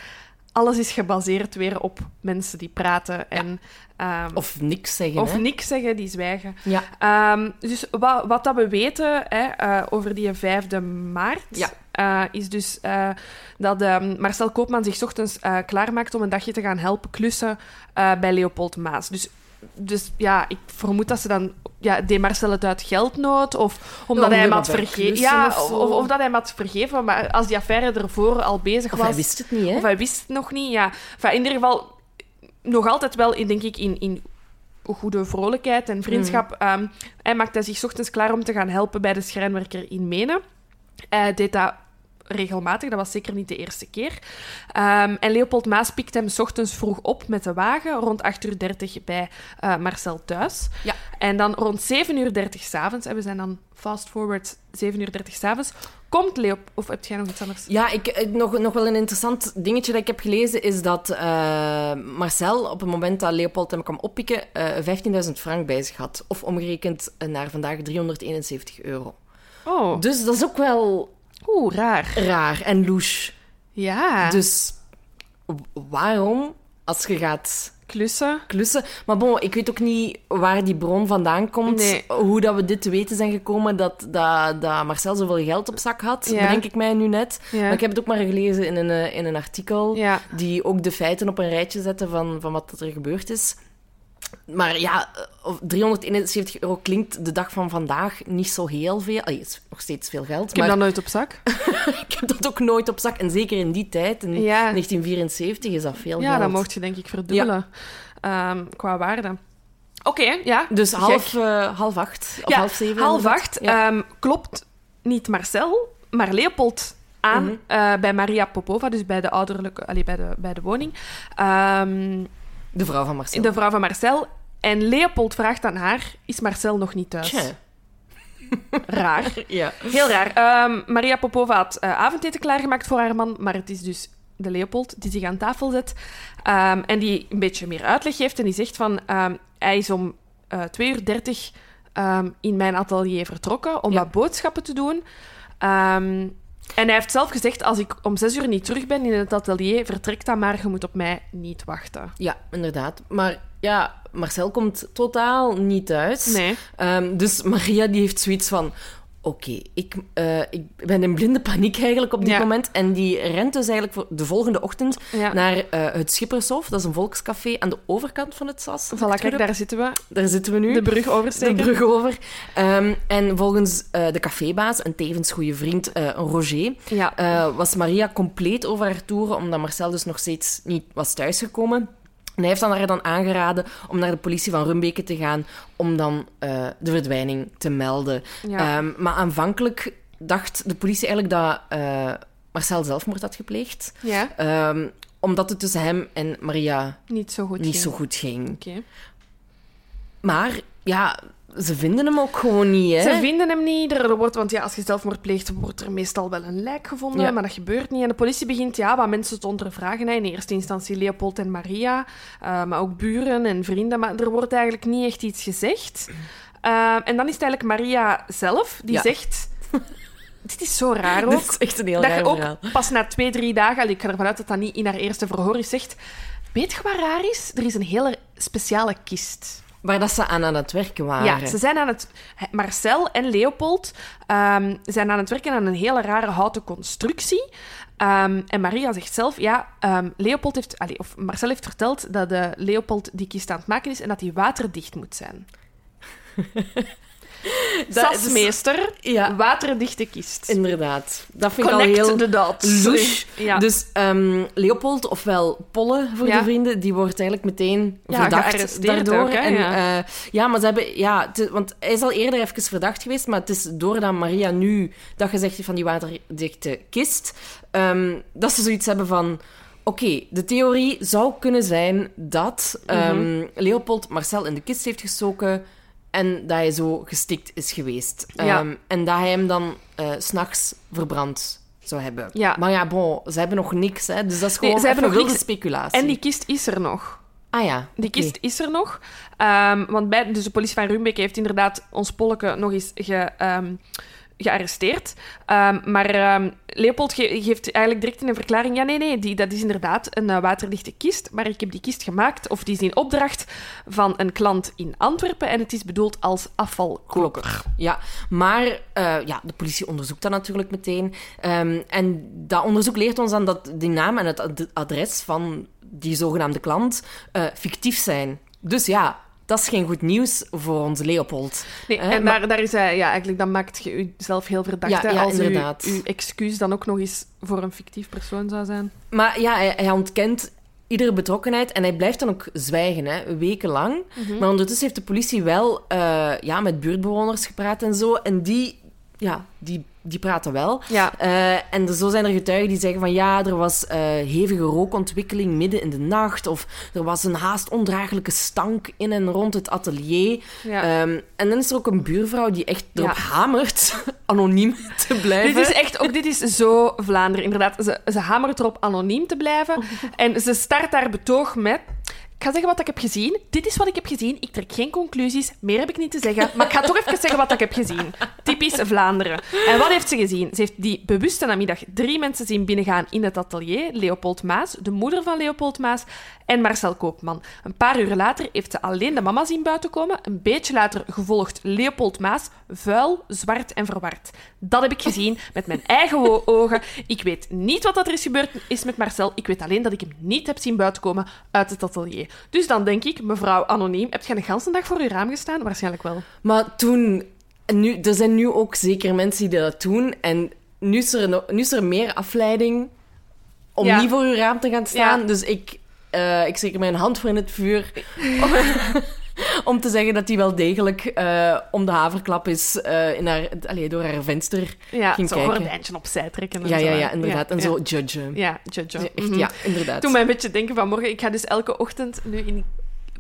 Alles is gebaseerd weer op mensen die praten en... ehm, Of niks zeggen, of hè. niks zeggen, die zwijgen. Ja. Ehm, dus wat, wat dat we weten hè, eh, over die 5e maart, Ja. eh, is dus eh, dat ehm, Marcel Koopman zich 's ochtends klaarmaakt om een dagje te gaan helpen klussen bij Leopold Maas. Dus, dus ja, ik vermoed dat ze dan... Ja, deed Marcel het uit geldnood of omdat om hij hem had vergeven? Ja, of of, of, of dat hij hem had vergeven. Maar als die affaire ervoor al bezig Of was... hij wist het niet, hè. Of hij wist het nog niet, ja. Enfin, in ieder geval, nog altijd wel, in, denk ik, in, in goede vrolijkheid en vriendschap. Mm. ehm, hij maakte zich ochtends klaar om te gaan helpen bij de schrijnwerker in Menen. Hij deed dat regelmatig, dat was zeker niet de eerste keer. Ehm, en Leopold Maas pikt hem 's ochtends vroeg op met de wagen, rond 8.30 uur bij eh, Marcel thuis. Ja. En dan rond 7.30 uur s'avonds, en we zijn dan fast forward 7.30 uur s'avonds, komt Leopold... Of heb jij nog iets anders? Ja, ik, ik- nog, nog wel een interessant dingetje dat ik heb gelezen is dat eh, Marcel op het moment dat Leopold hem kwam oppikken eh 15.000 frank bij zich had. Of omgerekend eh, naar vandaag 371 euro. Oh, Dus dat is ook wel oeh, raar. raar en louche. Ja. Dus waarom, als je gaat klussen. klussen. Maar bon, ik weet ook niet waar die bron vandaan komt. Nee. Hoe dat we dit te weten zijn gekomen dat, dat, dat Marcel zoveel geld op zak had. Ja. Bedenk ik mij nu net. Ja. Maar ik heb het ook maar gelezen in een, eh, in een artikel. Ja. Die ook de feiten op een rijtje zetten van, van wat er gebeurd is. Maar ja, eh, of 371 euro klinkt de dag van vandaag niet zo heel veel. Allee, het is nog steeds veel geld. Ik heb maar dat nooit op zak. ik heb dat ook nooit op zak. En zeker in die tijd, in Ja. 1974, is dat veel Ja, geld. dat mocht je denk ik verdubbelen. Ehm, qua waarde. Oké, ja. Dus half, eh, half acht of Ja, half zeven. half acht. Ja. ehm, klopt niet Marcel, maar Leopold aan Mhm. eh, bij Maria Popova, dus bij de ouderlijke, allee, bij, de, bij de woning. Ehm, De vrouw van Marcel. de vrouw van Marcel. En Leopold vraagt aan haar: Is Marcel nog niet thuis? Tja. Raar. Ja. Heel raar. Ehm, Maria Popova had eh, avondeten klaargemaakt voor haar man, maar het is dus de Leopold die zich aan tafel zet ehm, en die een beetje meer uitleg geeft en die zegt van ehm, hij is om 2 uur 30 ehm, in mijn atelier vertrokken om Ja. wat boodschappen te doen. En hij heeft zelf gezegd, als ik om 6 uur niet terug ben in het atelier, vertrek dan maar, je moet op mij niet wachten. ja, inderdaad. Maar ja, Marcel komt totaal niet thuis. Nee. Ehm, dus Maria die heeft zoiets van... Oké, ik, eh, ik ben in blinde paniek eigenlijk op dit Ja. moment. En die rent dus eigenlijk voor de volgende ochtend Ja. naar eh, het Schippershof. Dat is een volkscafé aan de overkant van het SAS. Voilà, kijk, daar zitten we. daar zitten we nu. De brug oversteken. de brug over. Ehm, en volgens eh, de cafébaas, een tevens goede vriend, Roger, Ja. was Maria compleet over haar toeren, omdat Marcel dus nog steeds niet was thuisgekomen. En hij heeft dan haar dan aangeraden om naar de politie van Rumbeke te gaan om dan eh, de verdwijning te melden. Ja. Ehm, maar aanvankelijk dacht de politie eigenlijk dat eh, Marcel zelfmoord had gepleegd. ja, Ehm, omdat het tussen hem en Maria niet zo goed. niet ging. zo goed ging. Oké. Maar ja, ze vinden hem ook gewoon niet, hè? Ze vinden hem niet. Er wordt, want ja, als je zelfmoord pleegt, wordt er meestal wel een lijk gevonden. Ja. Maar dat gebeurt niet. En de politie begint ja, wat mensen te ondervragen. hè. In eerste instantie Leopold en Maria. eh, maar ook buren en vrienden. Maar er wordt eigenlijk niet echt iets gezegd. Eh, en dan is het eigenlijk Maria zelf die Ja. zegt... Dit is zo raar ook. Dat is echt een heel dat raar je ook verhaal. pas na twee, drie dagen... Ik ga ervan uit dat dat niet in haar eerste verhoor is, zegt... Weet je wat raar is? Er is een hele speciale kist. Waar dat ze aan aan het werken waren. Ja, ze zijn aan het... Marcel en Leopold ehm, zijn aan het werken aan een hele rare houten constructie. Ehm, en Maria zegt zelf, ja, ehm, Leopold heeft... allee, of Marcel heeft verteld dat de Leopold die kist aan het maken is en dat die waterdicht moet zijn. Dat is- Sasmeester, Ja. waterdichte kist. Inderdaad. Dat vind ik al heel the dots. louche. Ja. Dus ehm, Leopold, ofwel Polle voor Ja. de vrienden, die wordt eigenlijk meteen Ja, verdacht daardoor. ook, en, ja. eh, ja, maar ze hebben... Ja, want hij is al eerder even verdacht geweest, maar het is doordat Maria nu dat gezegd heeft van die waterdichte kist, ehm, dat ze zoiets hebben van... Oké, de theorie zou kunnen zijn dat ehm, Mhm. Leopold Marcel in de kist heeft gestoken en dat hij zo gestikt is geweest. Ja. Ehm, en dat hij hem dan s s'nachts verbrand zou hebben. Ja. Maar ja, bon, ze hebben nog niks, hè. Dus dat is Nee, gewoon ze hebben nog wilde niks. speculatie. En die kist is er nog. Ah ja, Die kist is er nog. Ehm, want bij, dus de politie van Rumbek heeft inderdaad ons Polleke nog eens ge, ehm, gearresteerd. Ehm, maar ehm, Leopold ge- geeft eigenlijk direct in een verklaring... Ja, nee, nee, die, dat is inderdaad een eh, waterdichte kist. Maar ik heb die kist gemaakt, of die is in opdracht van een klant in Antwerpen. En het is bedoeld als afvalklokker. Ja, maar eh, ja, de politie onderzoekt dat natuurlijk meteen. Ehm, en dat onderzoek leert ons dan dat die naam en het ad- adres van die zogenaamde klant eh, fictief zijn. Dus ja, dat is geen goed nieuws voor onze Leopold. Nee, en maar- daar, daar is hij... Ja, eigenlijk dan maakt je jezelf heel verdacht. Ja, als inderdaad. uw excuus dan ook nog eens voor een fictief persoon zou zijn. Maar ja, hij, hij ontkent iedere betrokkenheid en hij blijft dan ook zwijgen, hè, wekenlang. Maar ondertussen heeft de politie wel eh, ja, met buurtbewoners gepraat en zo. En die, ja, die, die praten wel. Ja. Eh, en zo zijn er getuigen die zeggen van ja, er was eh, hevige rookontwikkeling midden in de nacht. Of er was een haast ondraaglijke stank in en rond het atelier. Ja. Ehm, en dan is er ook een buurvrouw die echt erop Ja. hamert anoniem te blijven. Dit is echt, ook dit is zo Vlaanderen, inderdaad. Ze, ze hamert erop anoniem te blijven. En ze start haar betoog met... Ik ga zeggen wat ik heb gezien. Dit is wat ik heb gezien. Ik trek geen conclusies. Meer heb ik niet te zeggen. Maar ik ga toch even zeggen wat ik heb gezien. Typisch Vlaanderen. En wat heeft ze gezien? Ze heeft die bewuste namiddag drie mensen zien binnengaan in het atelier. Leopold Maas, de moeder van Leopold Maas en Marcel Koopman. Een paar uur later heeft ze alleen de mama zien buiten komen. Een beetje later gevolgd Leopold Maas, vuil, zwart en verward. Dat heb ik gezien met mijn eigen ogen. Ik weet niet wat er is gebeurd is met Marcel. Ik weet alleen dat ik hem niet heb zien buitenkomen uit het atelier. Dus dan denk ik, mevrouw Anoniem, heb jij een ganse dag voor uw raam gestaan? Waarschijnlijk wel. Maar toen... Nu, er zijn nu ook zeker mensen die dat doen. En nu is er, no- nu is er meer afleiding om Ja. niet voor uw raam te gaan staan. Ja. Dus ik, eh, ik steek er mijn hand voor in het vuur. om, te zeggen dat hij wel degelijk eh, om de haverklap is eh, in haar, allee, door haar venster Ja, ging zo'n kijken. gordijntje opzij trekken. En Ja, zo, ja, ja, inderdaad. en ja. zo judgen. Ja, judge. Echt, Mhm. ja, inderdaad. Toen mij een beetje denken van morgen. Ik ga dus elke ochtend, nu in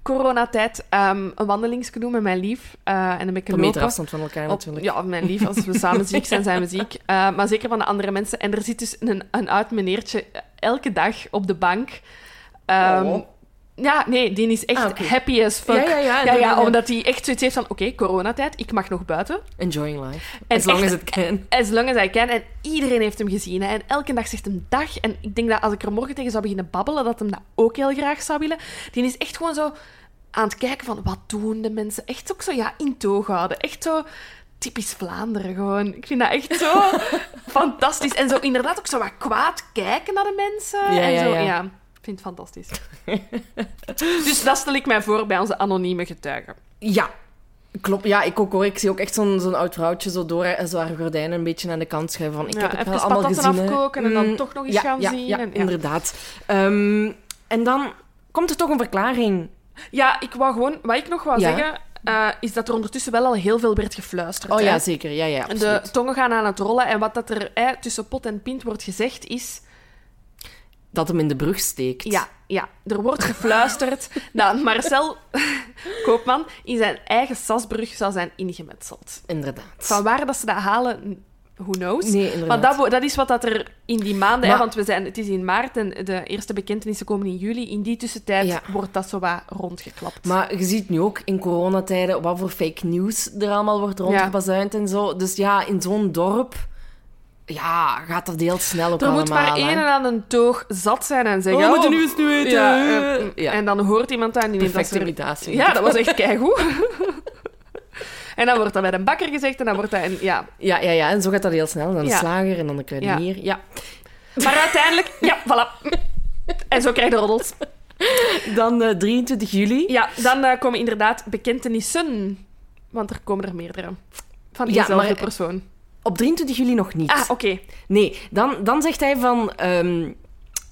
coronatijd, ehm een wandelingsje doen met mijn lief. eh, en dan ben ik Op een meter lopen. afstand van elkaar Op- natuurlijk. ja, mijn lief. Als we samen ziek zijn, zijn we ziek. Eh, maar zeker van de andere mensen. En er zit dus een, een oud meneertje elke dag op de bank. Ehm, Oh. Ja, nee, die is echt Ah, happy as fuck. Ja, ja, ja, ja, inderdaad, ja. omdat hij echt zoiets heeft van... Oké, coronatijd, ik mag nog buiten. Enjoying life. En as long echt- as it can. As long as I can. En iedereen heeft hem gezien. Hè. En elke dag zegt hem dag. En ik denk dat als ik er morgen tegen zou beginnen babbelen, dat hem dat ook heel graag zou willen. Die is echt gewoon zo aan het kijken van, wat doen de mensen? Echt ook zo, ja, in toog houden. Echt zo typisch Vlaanderen gewoon. Ik vind dat echt zo fantastisch. En zo inderdaad ook zo wat kwaad kijken naar de mensen. Ja, en zo, ja. Vind het fantastisch. dus dat stel ik mij voor bij onze anonieme getuigen. Ja, klopt. Ja, ik ook hoor. Ik zie ook echt zo'n zo'n oud vrouwtje zo door en zo haar gordijnen een beetje aan de kant schuiven. Van, ik Ja, heb het wel allemaal gezien. afkoken en dan Mm, toch nog eens ja, gaan ja, zien. Ja, en, ja. inderdaad. Ehm, en dan komt er toch een verklaring. Ja, ik wou gewoon... Wat ik nog wou zeggen, eh, is dat er ondertussen wel al heel veel werd gefluisterd. Oh hè. ja, zeker. Ja, ja, De tongen gaan aan het rollen. En wat dat er tussen pot en pint wordt gezegd is... Dat hem in de brug steekt. Ja, ja er wordt gefluisterd dat Marcel Koopman in zijn eigen sasbrug zou zijn ingemetseld. Inderdaad. Van waar dat ze dat halen, who knows. Nee, Maar inderdaad. dat, wo- dat is wat dat er in die maanden... hè, want we zijn, het is in maart en de eerste bekentenissen komen in juli. In die tussentijd Ja. wordt dat zo wat rondgeklapt. Maar je ziet nu ook in coronatijden wat voor fake news er allemaal wordt rondgebazuind en zo. Dus ja, in zo'n dorp ja, gaat dat heel snel ook Er moet maar allemaal, één aan een toog zat zijn en zeggen... Oh, we moeten nu eens nu weten. Ja, eh, Ja. En dan hoort iemand dat en die neemt dat Perfecte imitatie. Ja, dat was echt keigoed. en dan wordt dat bij een bakker gezegd en dan wordt dat... Een, ja. Ja, ja, ja. En zo gaat dat heel snel. Dan de Ja. slager en dan de kruidenier. Ja. Maar uiteindelijk... Ja, voilà. En zo krijg je de roddels. Dan eh, 23 juli. Ja, dan eh, komen inderdaad bekentenissen. Want er komen er meerdere. Van Ja, diezelfde maar- persoon. Op 23 juli nog niet. Ah, oké. Nee, dan, dan zegt hij van... ehm,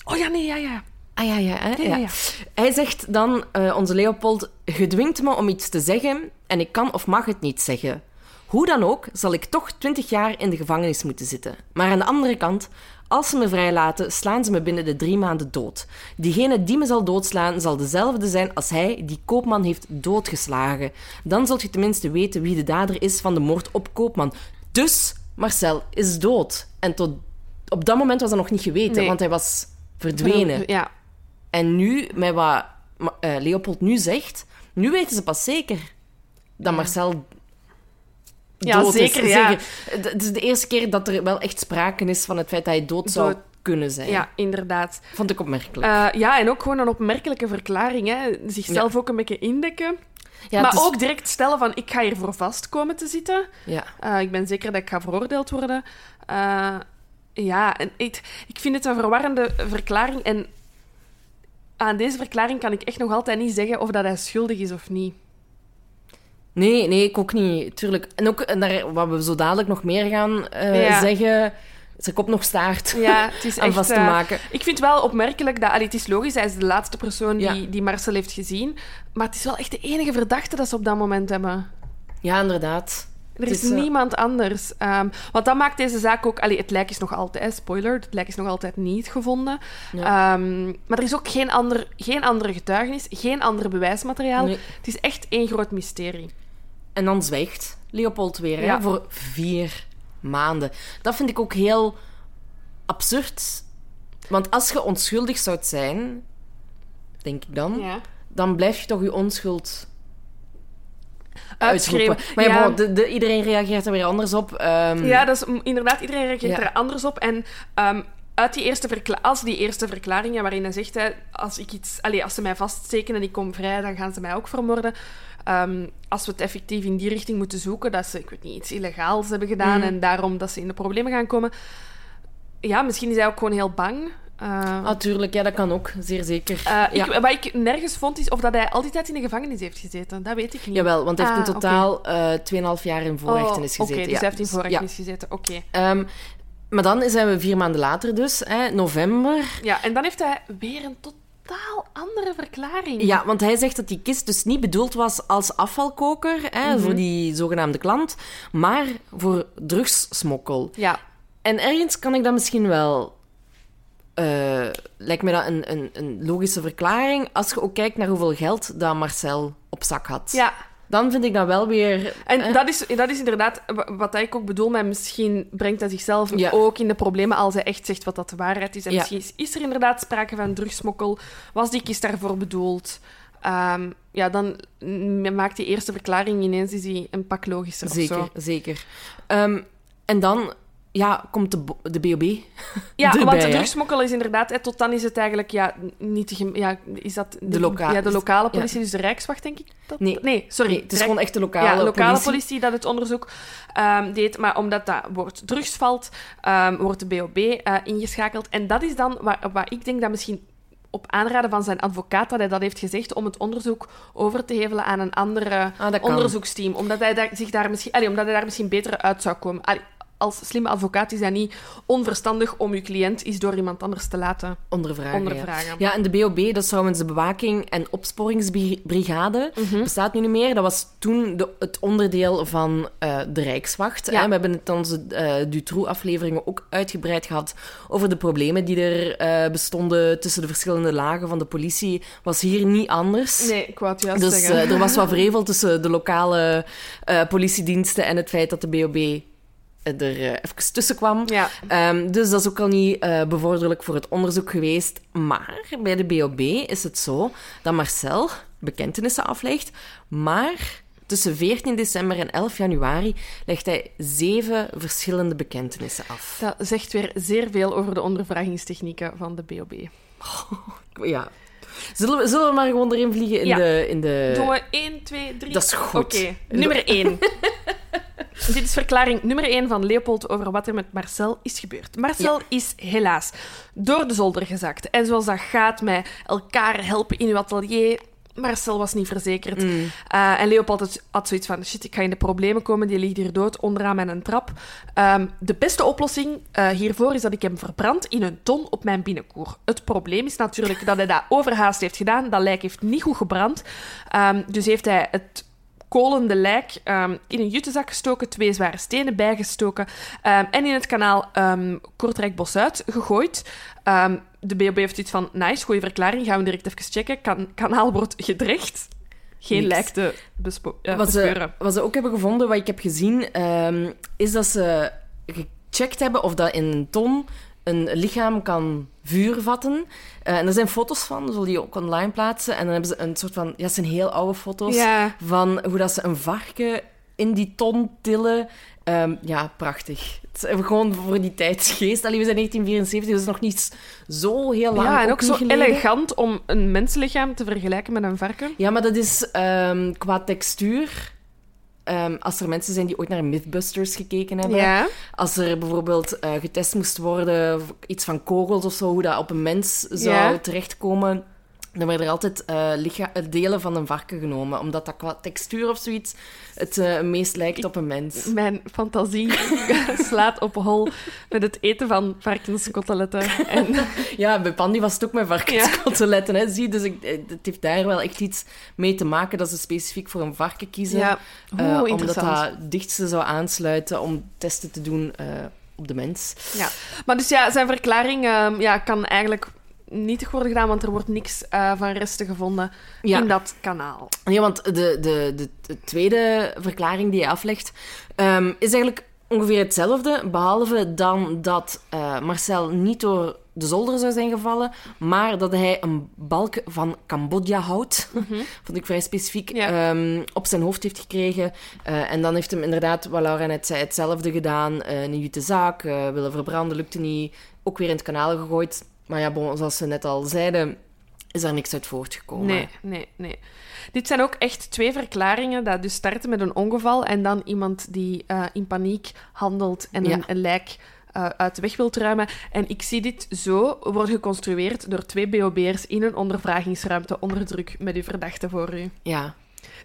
Oh ja, nee, ja, ja. ah ja, ja, hè, Ja, ja. ja, ja. Hij zegt dan, eh, onze Leopold, je dwingt me om iets te zeggen en ik kan of mag het niet zeggen. Hoe dan ook, zal ik toch 20 jaar in de gevangenis moeten zitten. Maar aan de andere kant, als ze me vrijlaten, slaan ze me binnen de drie maanden dood. Diegene die me zal doodslaan, zal dezelfde zijn als hij die Koopman heeft doodgeslagen. Dan zult je tenminste weten wie de dader is van de moord op Koopman. Dus Marcel is dood. En tot op dat moment was dat nog niet geweten, Nee. want hij was verdwenen. Ja. En nu, met wat eh, Leopold nu zegt, nu weten ze pas zeker dat Marcel Ja, dood zeker, is. ja. Zeker. Het het is de eerste keer dat er wel echt sprake is van het feit dat hij dood zou Dood. kunnen zijn. ja, inderdaad. Vond ik opmerkelijk. Eh, ja, en ook gewoon een opmerkelijke verklaring. Hè. Zichzelf ook een beetje indekken. Ja, maar ook direct stellen van, ik ga hiervoor vast komen te zitten. Ja. Eh, ik ben zeker dat ik ga veroordeeld worden. Eh, ja, en ik, ik vind het een verwarrende verklaring. En aan deze verklaring kan ik echt nog altijd niet zeggen of dat hij schuldig is of niet. Nee, nee, ik ook niet. Tuurlijk. En ook en daar, wat we zo dadelijk nog meer gaan eh, Ja. zeggen, zijn kop nog staart Ja, het is aan echt... vast te eh, maken. ik vind wel opmerkelijk dat... allee, het is logisch, hij is de laatste persoon die, Ja. die Marcel heeft gezien. Maar het is wel echt de enige verdachte dat ze op dat moment hebben. Ja, inderdaad. Er is, is, eh, niemand anders. Ehm, want dat maakt deze zaak ook... Allee, het lijk is nog altijd... Spoiler, het lijk is nog altijd niet gevonden. Ehm, maar er is ook geen, ander, geen andere getuigenis, geen ander bewijsmateriaal. Nee. Het is echt één groot mysterie. En dan zwijgt Leopold weer Ja. hè, voor vier maanden. Dat vind ik ook heel absurd. Want als je onschuldig zou zijn, denk ik dan, Ja. dan blijf je toch je onschuld Uitschreeuwen. Maar ja, Ja. bon, de, de- iedereen reageert er weer anders op. Ehm, Ja, dat is inderdaad, iedereen reageert Ja. er anders op. En ehm, uit die eerste verkla- als die eerste verklaringen waarin hij zegt, hè, als, ik iets, allee, als ze mij vaststeken en ik kom vrij, dan gaan ze mij ook vermoorden. Ehm, als we het effectief in die richting moeten zoeken, dat ze, ik weet niet, iets illegaals hebben gedaan Mhm. en daarom dat ze in de problemen gaan komen. Ja, misschien is hij ook gewoon heel bang. Eh, Natuurlijk, ja, dat kan ook, zeer zeker. eh, ik, ja. Wat ik nergens vond, is of dat hij al die tijd in de gevangenis heeft gezeten. Dat weet ik niet. Jawel, want hij heeft Ah, in totaal eh 2,5 jaar in voorrechtenis Oh, gezeten. Oké, dus ja. hij heeft in Dus, voorrechtenis gezeten. Oké. Ehm, maar dan zijn we vier maanden later dus, hè, november. Ja, en dan heeft hij weer een totaal andere verklaring. Ja, want hij zegt dat die kist dus niet bedoeld was als afvalkoker hè, Mhm. voor die zogenaamde klant, maar voor drugssmokkel. Ja, En ergens kan ik dat misschien wel... eh, lijkt me dat een, een, een logische verklaring. Als je ook kijkt naar hoeveel geld dat Marcel op zak had. ja. Dan vind ik dat wel weer... En eh, dat, is, dat is inderdaad wa- wat ik ook bedoel, maar misschien brengt hij zichzelf Ja. ook in de problemen als hij echt zegt wat dat de waarheid is. En Ja. misschien is, is er inderdaad sprake van drugsmokkel. Was die kist daarvoor bedoeld? Ehm, ja, dan maakt die eerste verklaring ineens is die een pak logischer Zeker, zeker. Ehm, en dan ja, komt de, bo- de BOB. Ja, erbij, want de drugsmokkel is inderdaad... hè, tot dan is het eigenlijk... Ja, niet de, ja, is dat De loka- ja, de lokale politie, dus de Rijkswacht, denk ik? Dat, Nee. sorry. Nee, het is Rijk- gewoon echt de lokale, ja, lokale politie. politie. dat het onderzoek ehm, deed. Maar omdat dat woord drugs valt, ehm, wordt de BOB eh, ingeschakeld. En dat is dan waar, waar ik denk dat misschien op aanraden van zijn advocaat dat hij dat heeft gezegd om het onderzoek over te hevelen aan een andere Ah, onderzoeksteam. Omdat hij, daar, zich daar misschien, allee, omdat hij daar misschien beter uit zou komen. Allee, als slimme advocaat is hij niet onverstandig om uw cliënt eens door iemand anders te laten Ondervragen. ondervragen. Ja. ja, en de BOB, dat is trouwens de bewaking- en opsporingsbrigade. Mhm. Bestaat nu niet meer. Dat was toen de, het onderdeel van eh, de Rijkswacht. Ja. Hè. We hebben het in onze eh Dutroux-afleveringen ook uitgebreid gehad over de problemen die er eh, bestonden tussen de verschillende lagen van de politie. Was hier niet anders. Nee, ik wou het juist Dus zeggen. eh, er was wat vrevel tussen de lokale politiediensten en het feit dat de BOB er eh, even tussen kwam. ja. Ehm, dus dat is ook al niet eh, bevorderlijk voor het onderzoek geweest. Maar bij de BOB is het zo dat Marcel bekentenissen aflegt, maar tussen 14 december en 11 januari legt hij zeven verschillende bekentenissen af. Dat zegt weer zeer veel over de ondervragingstechnieken van de BOB. Ja. Zullen we, zullen we maar gewoon erin vliegen in Ja. de... In de... Doen we 1, 2, 3. Dat is goed. Oké, nummer 1. Dit is verklaring nummer 1 van Leopold over wat er met Marcel is gebeurd. Marcel is helaas door de zolder gezakt. En zoals dat gaat met elkaar helpen in uw atelier. Marcel was niet verzekerd. Mm. Eh, en Leopold had, zoiets van: shit, ik ga in de problemen komen. Die ligt hier dood onderaan mijn trap. Ehm, de beste oplossing eh, hiervoor is dat ik hem verbrand in een ton op mijn binnenkoer. Het probleem is natuurlijk dat hij dat overhaast heeft gedaan. Dat lijk heeft niet goed gebrand. Ehm, dus heeft hij het kolende lijk ehm, in een juttezak gestoken, twee zware stenen bijgestoken ehm, en in het kanaal ehm Kortrijk Bosuit gegooid. De BOB heeft iets van, nice, goede verklaring, gaan we direct even checken. Kan, kanaal wordt gedrecht. Geen Niks. lijk te bespo- eh, Wat ze, bespeuren. wat ze ook hebben gevonden, wat ik heb gezien, is dat ze gecheckt hebben of dat in een ton een lichaam kan vuur vatten. Eh, en er zijn foto's van, zullen die ook online plaatsen. En dan hebben ze een soort van... Ja, het zijn heel oude foto's Ja. van hoe dat ze een varken in die ton tillen. Ehm, ja, prachtig. Het is gewoon voor die tijdsgeest. Allee, we zijn 1974, dus nog niet zo heel lang Ja, en ook zo geleden. elegant om een mensenlichaam te vergelijken met een varken. Ja, maar dat is ehm, qua textuur. Ehm, als er mensen zijn die ooit naar Mythbusters gekeken hebben. Ja. Als er bijvoorbeeld eh, getest moest worden, iets van kogels of zo, hoe dat op een mens zou Ja. terechtkomen. Dan werden er altijd eh, eh, delen van een varken genomen, omdat dat qua textuur of zoiets het eh, meest lijkt op een mens. Mijn fantasie slaat op hol met het eten van varkenskoteletten. En Ja, bij Pandy was het ook met varkenskoteletten, hè, zie? Dus ik, het heeft daar wel echt iets mee te maken dat ze specifiek voor een varken kiezen. ja, omdat dat dichtste zou aansluiten om testen te doen op de mens. Ja. Maar dus ja, zijn verklaring ehm, ja, kan eigenlijk niet worden gedaan, want er wordt niks eh, van resten gevonden Ja. in dat kanaal. Nee, want de, de, de, de tweede verklaring die hij aflegt ehm, is eigenlijk ongeveer hetzelfde, behalve dan dat eh, Marcel niet door de zolder zou zijn gevallen, maar dat hij een balk van Cambodja hout, vond ik vrij specifiek, Ja. ehm, op zijn hoofd heeft gekregen. Eh, en dan heeft hem inderdaad, wat Laura net zei, hetzelfde gedaan. Eh, een jute zaak, willen verbranden, lukte niet. Ook weer in het kanaal gegooid. Maar ja, bon, zoals ze net al zeiden, is daar niks uit voortgekomen. Nee, nee, nee. Dit zijn ook echt twee verklaringen dat dus starten met een ongeval en dan iemand die eh, in paniek handelt en Ja. een, een lijk eh, uit de weg wil ruimen. En ik zie dit zo worden geconstrueerd door twee BOB'ers in een ondervragingsruimte onder druk met uw verdachte voor u. Ja,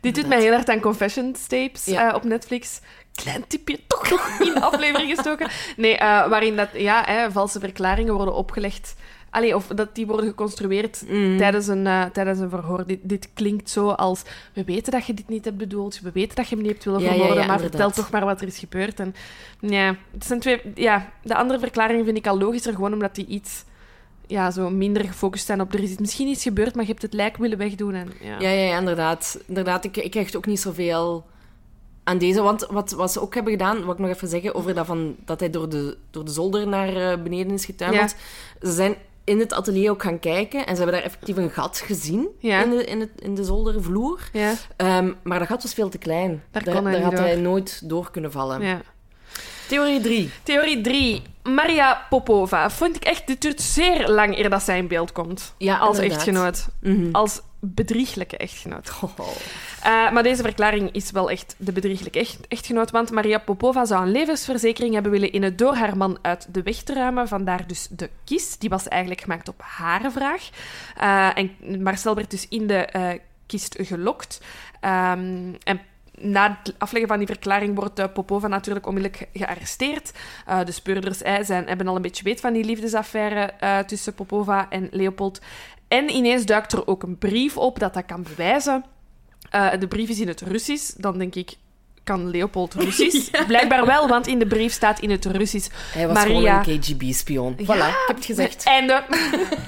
Dit doet mij heel erg aan Confession Tapes Ja. eh, op Netflix. Klein tipje toch nog in de aflevering gestoken. Nee, eh, waarin dat, ja, hè, valse verklaringen worden opgelegd. Allee, of dat die worden geconstrueerd Mm. tijdens, een, eh, tijdens een verhoor. Dit, dit klinkt zo als... We weten dat je dit niet hebt bedoeld. We weten dat je hem niet hebt willen Ja, vermoorden. ja, maar inderdaad. vertel toch maar wat er is gebeurd. En, ja, het zijn twee... Ja, de andere verklaringen vind ik al logischer. Gewoon omdat die iets... Ja, zo minder gefocust zijn op... Er is misschien iets gebeurd, maar je hebt het lijk willen wegdoen. En, ja. Ja, ja, ja, inderdaad. Inderdaad, ik, ik hecht ook niet zoveel aan deze. Want wat, wat ze ook hebben gedaan, wat ik nog even zeggen, over dat, van, dat hij door de, door de zolder naar eh, beneden is getuimeld. Ze zijn in het atelier ook gaan kijken en ze hebben daar effectief een gat gezien Ja. in, de, in, het, in de zoldervloer. Ja, Ehm, maar dat gat was veel te klein. Daar daar kon hij had hij door. nooit door kunnen vallen. ja. Theorie 3. Theorie 3. Maria Popova. Vond ik echt... Dit duurt zeer lang eer dat zij in beeld komt. Ja, als inderdaad. echtgenoot. Mhm. Als bedrieglijke echtgenoot. Oh. Eh, maar deze verklaring is wel echt de bedrieglijke echt, echtgenoot, want Maria Popova zou een levensverzekering hebben willen innen door haar man uit de weg te ruimen. Vandaar dus de kist. Die was eigenlijk gemaakt op haar vraag. Eh, en Marcel werd dus in de eh, kist gelokt. Ehm, en na het afleggen van die verklaring wordt eh, Popova natuurlijk onmiddellijk gearresteerd. Eh, de speurders zijn, hebben al een beetje weet van die liefdesaffaire eh, tussen Popova en Leopold. En ineens duikt er ook een brief op dat dat kan bewijzen. De brief is in het Russisch. Dan denk ik, kan Leopold Russisch? Blijkbaar wel, want in de brief staat in het Russisch... Hij was Maria- gewoon een KGB-spion. Voilà, ik heb het gezegd. Einde.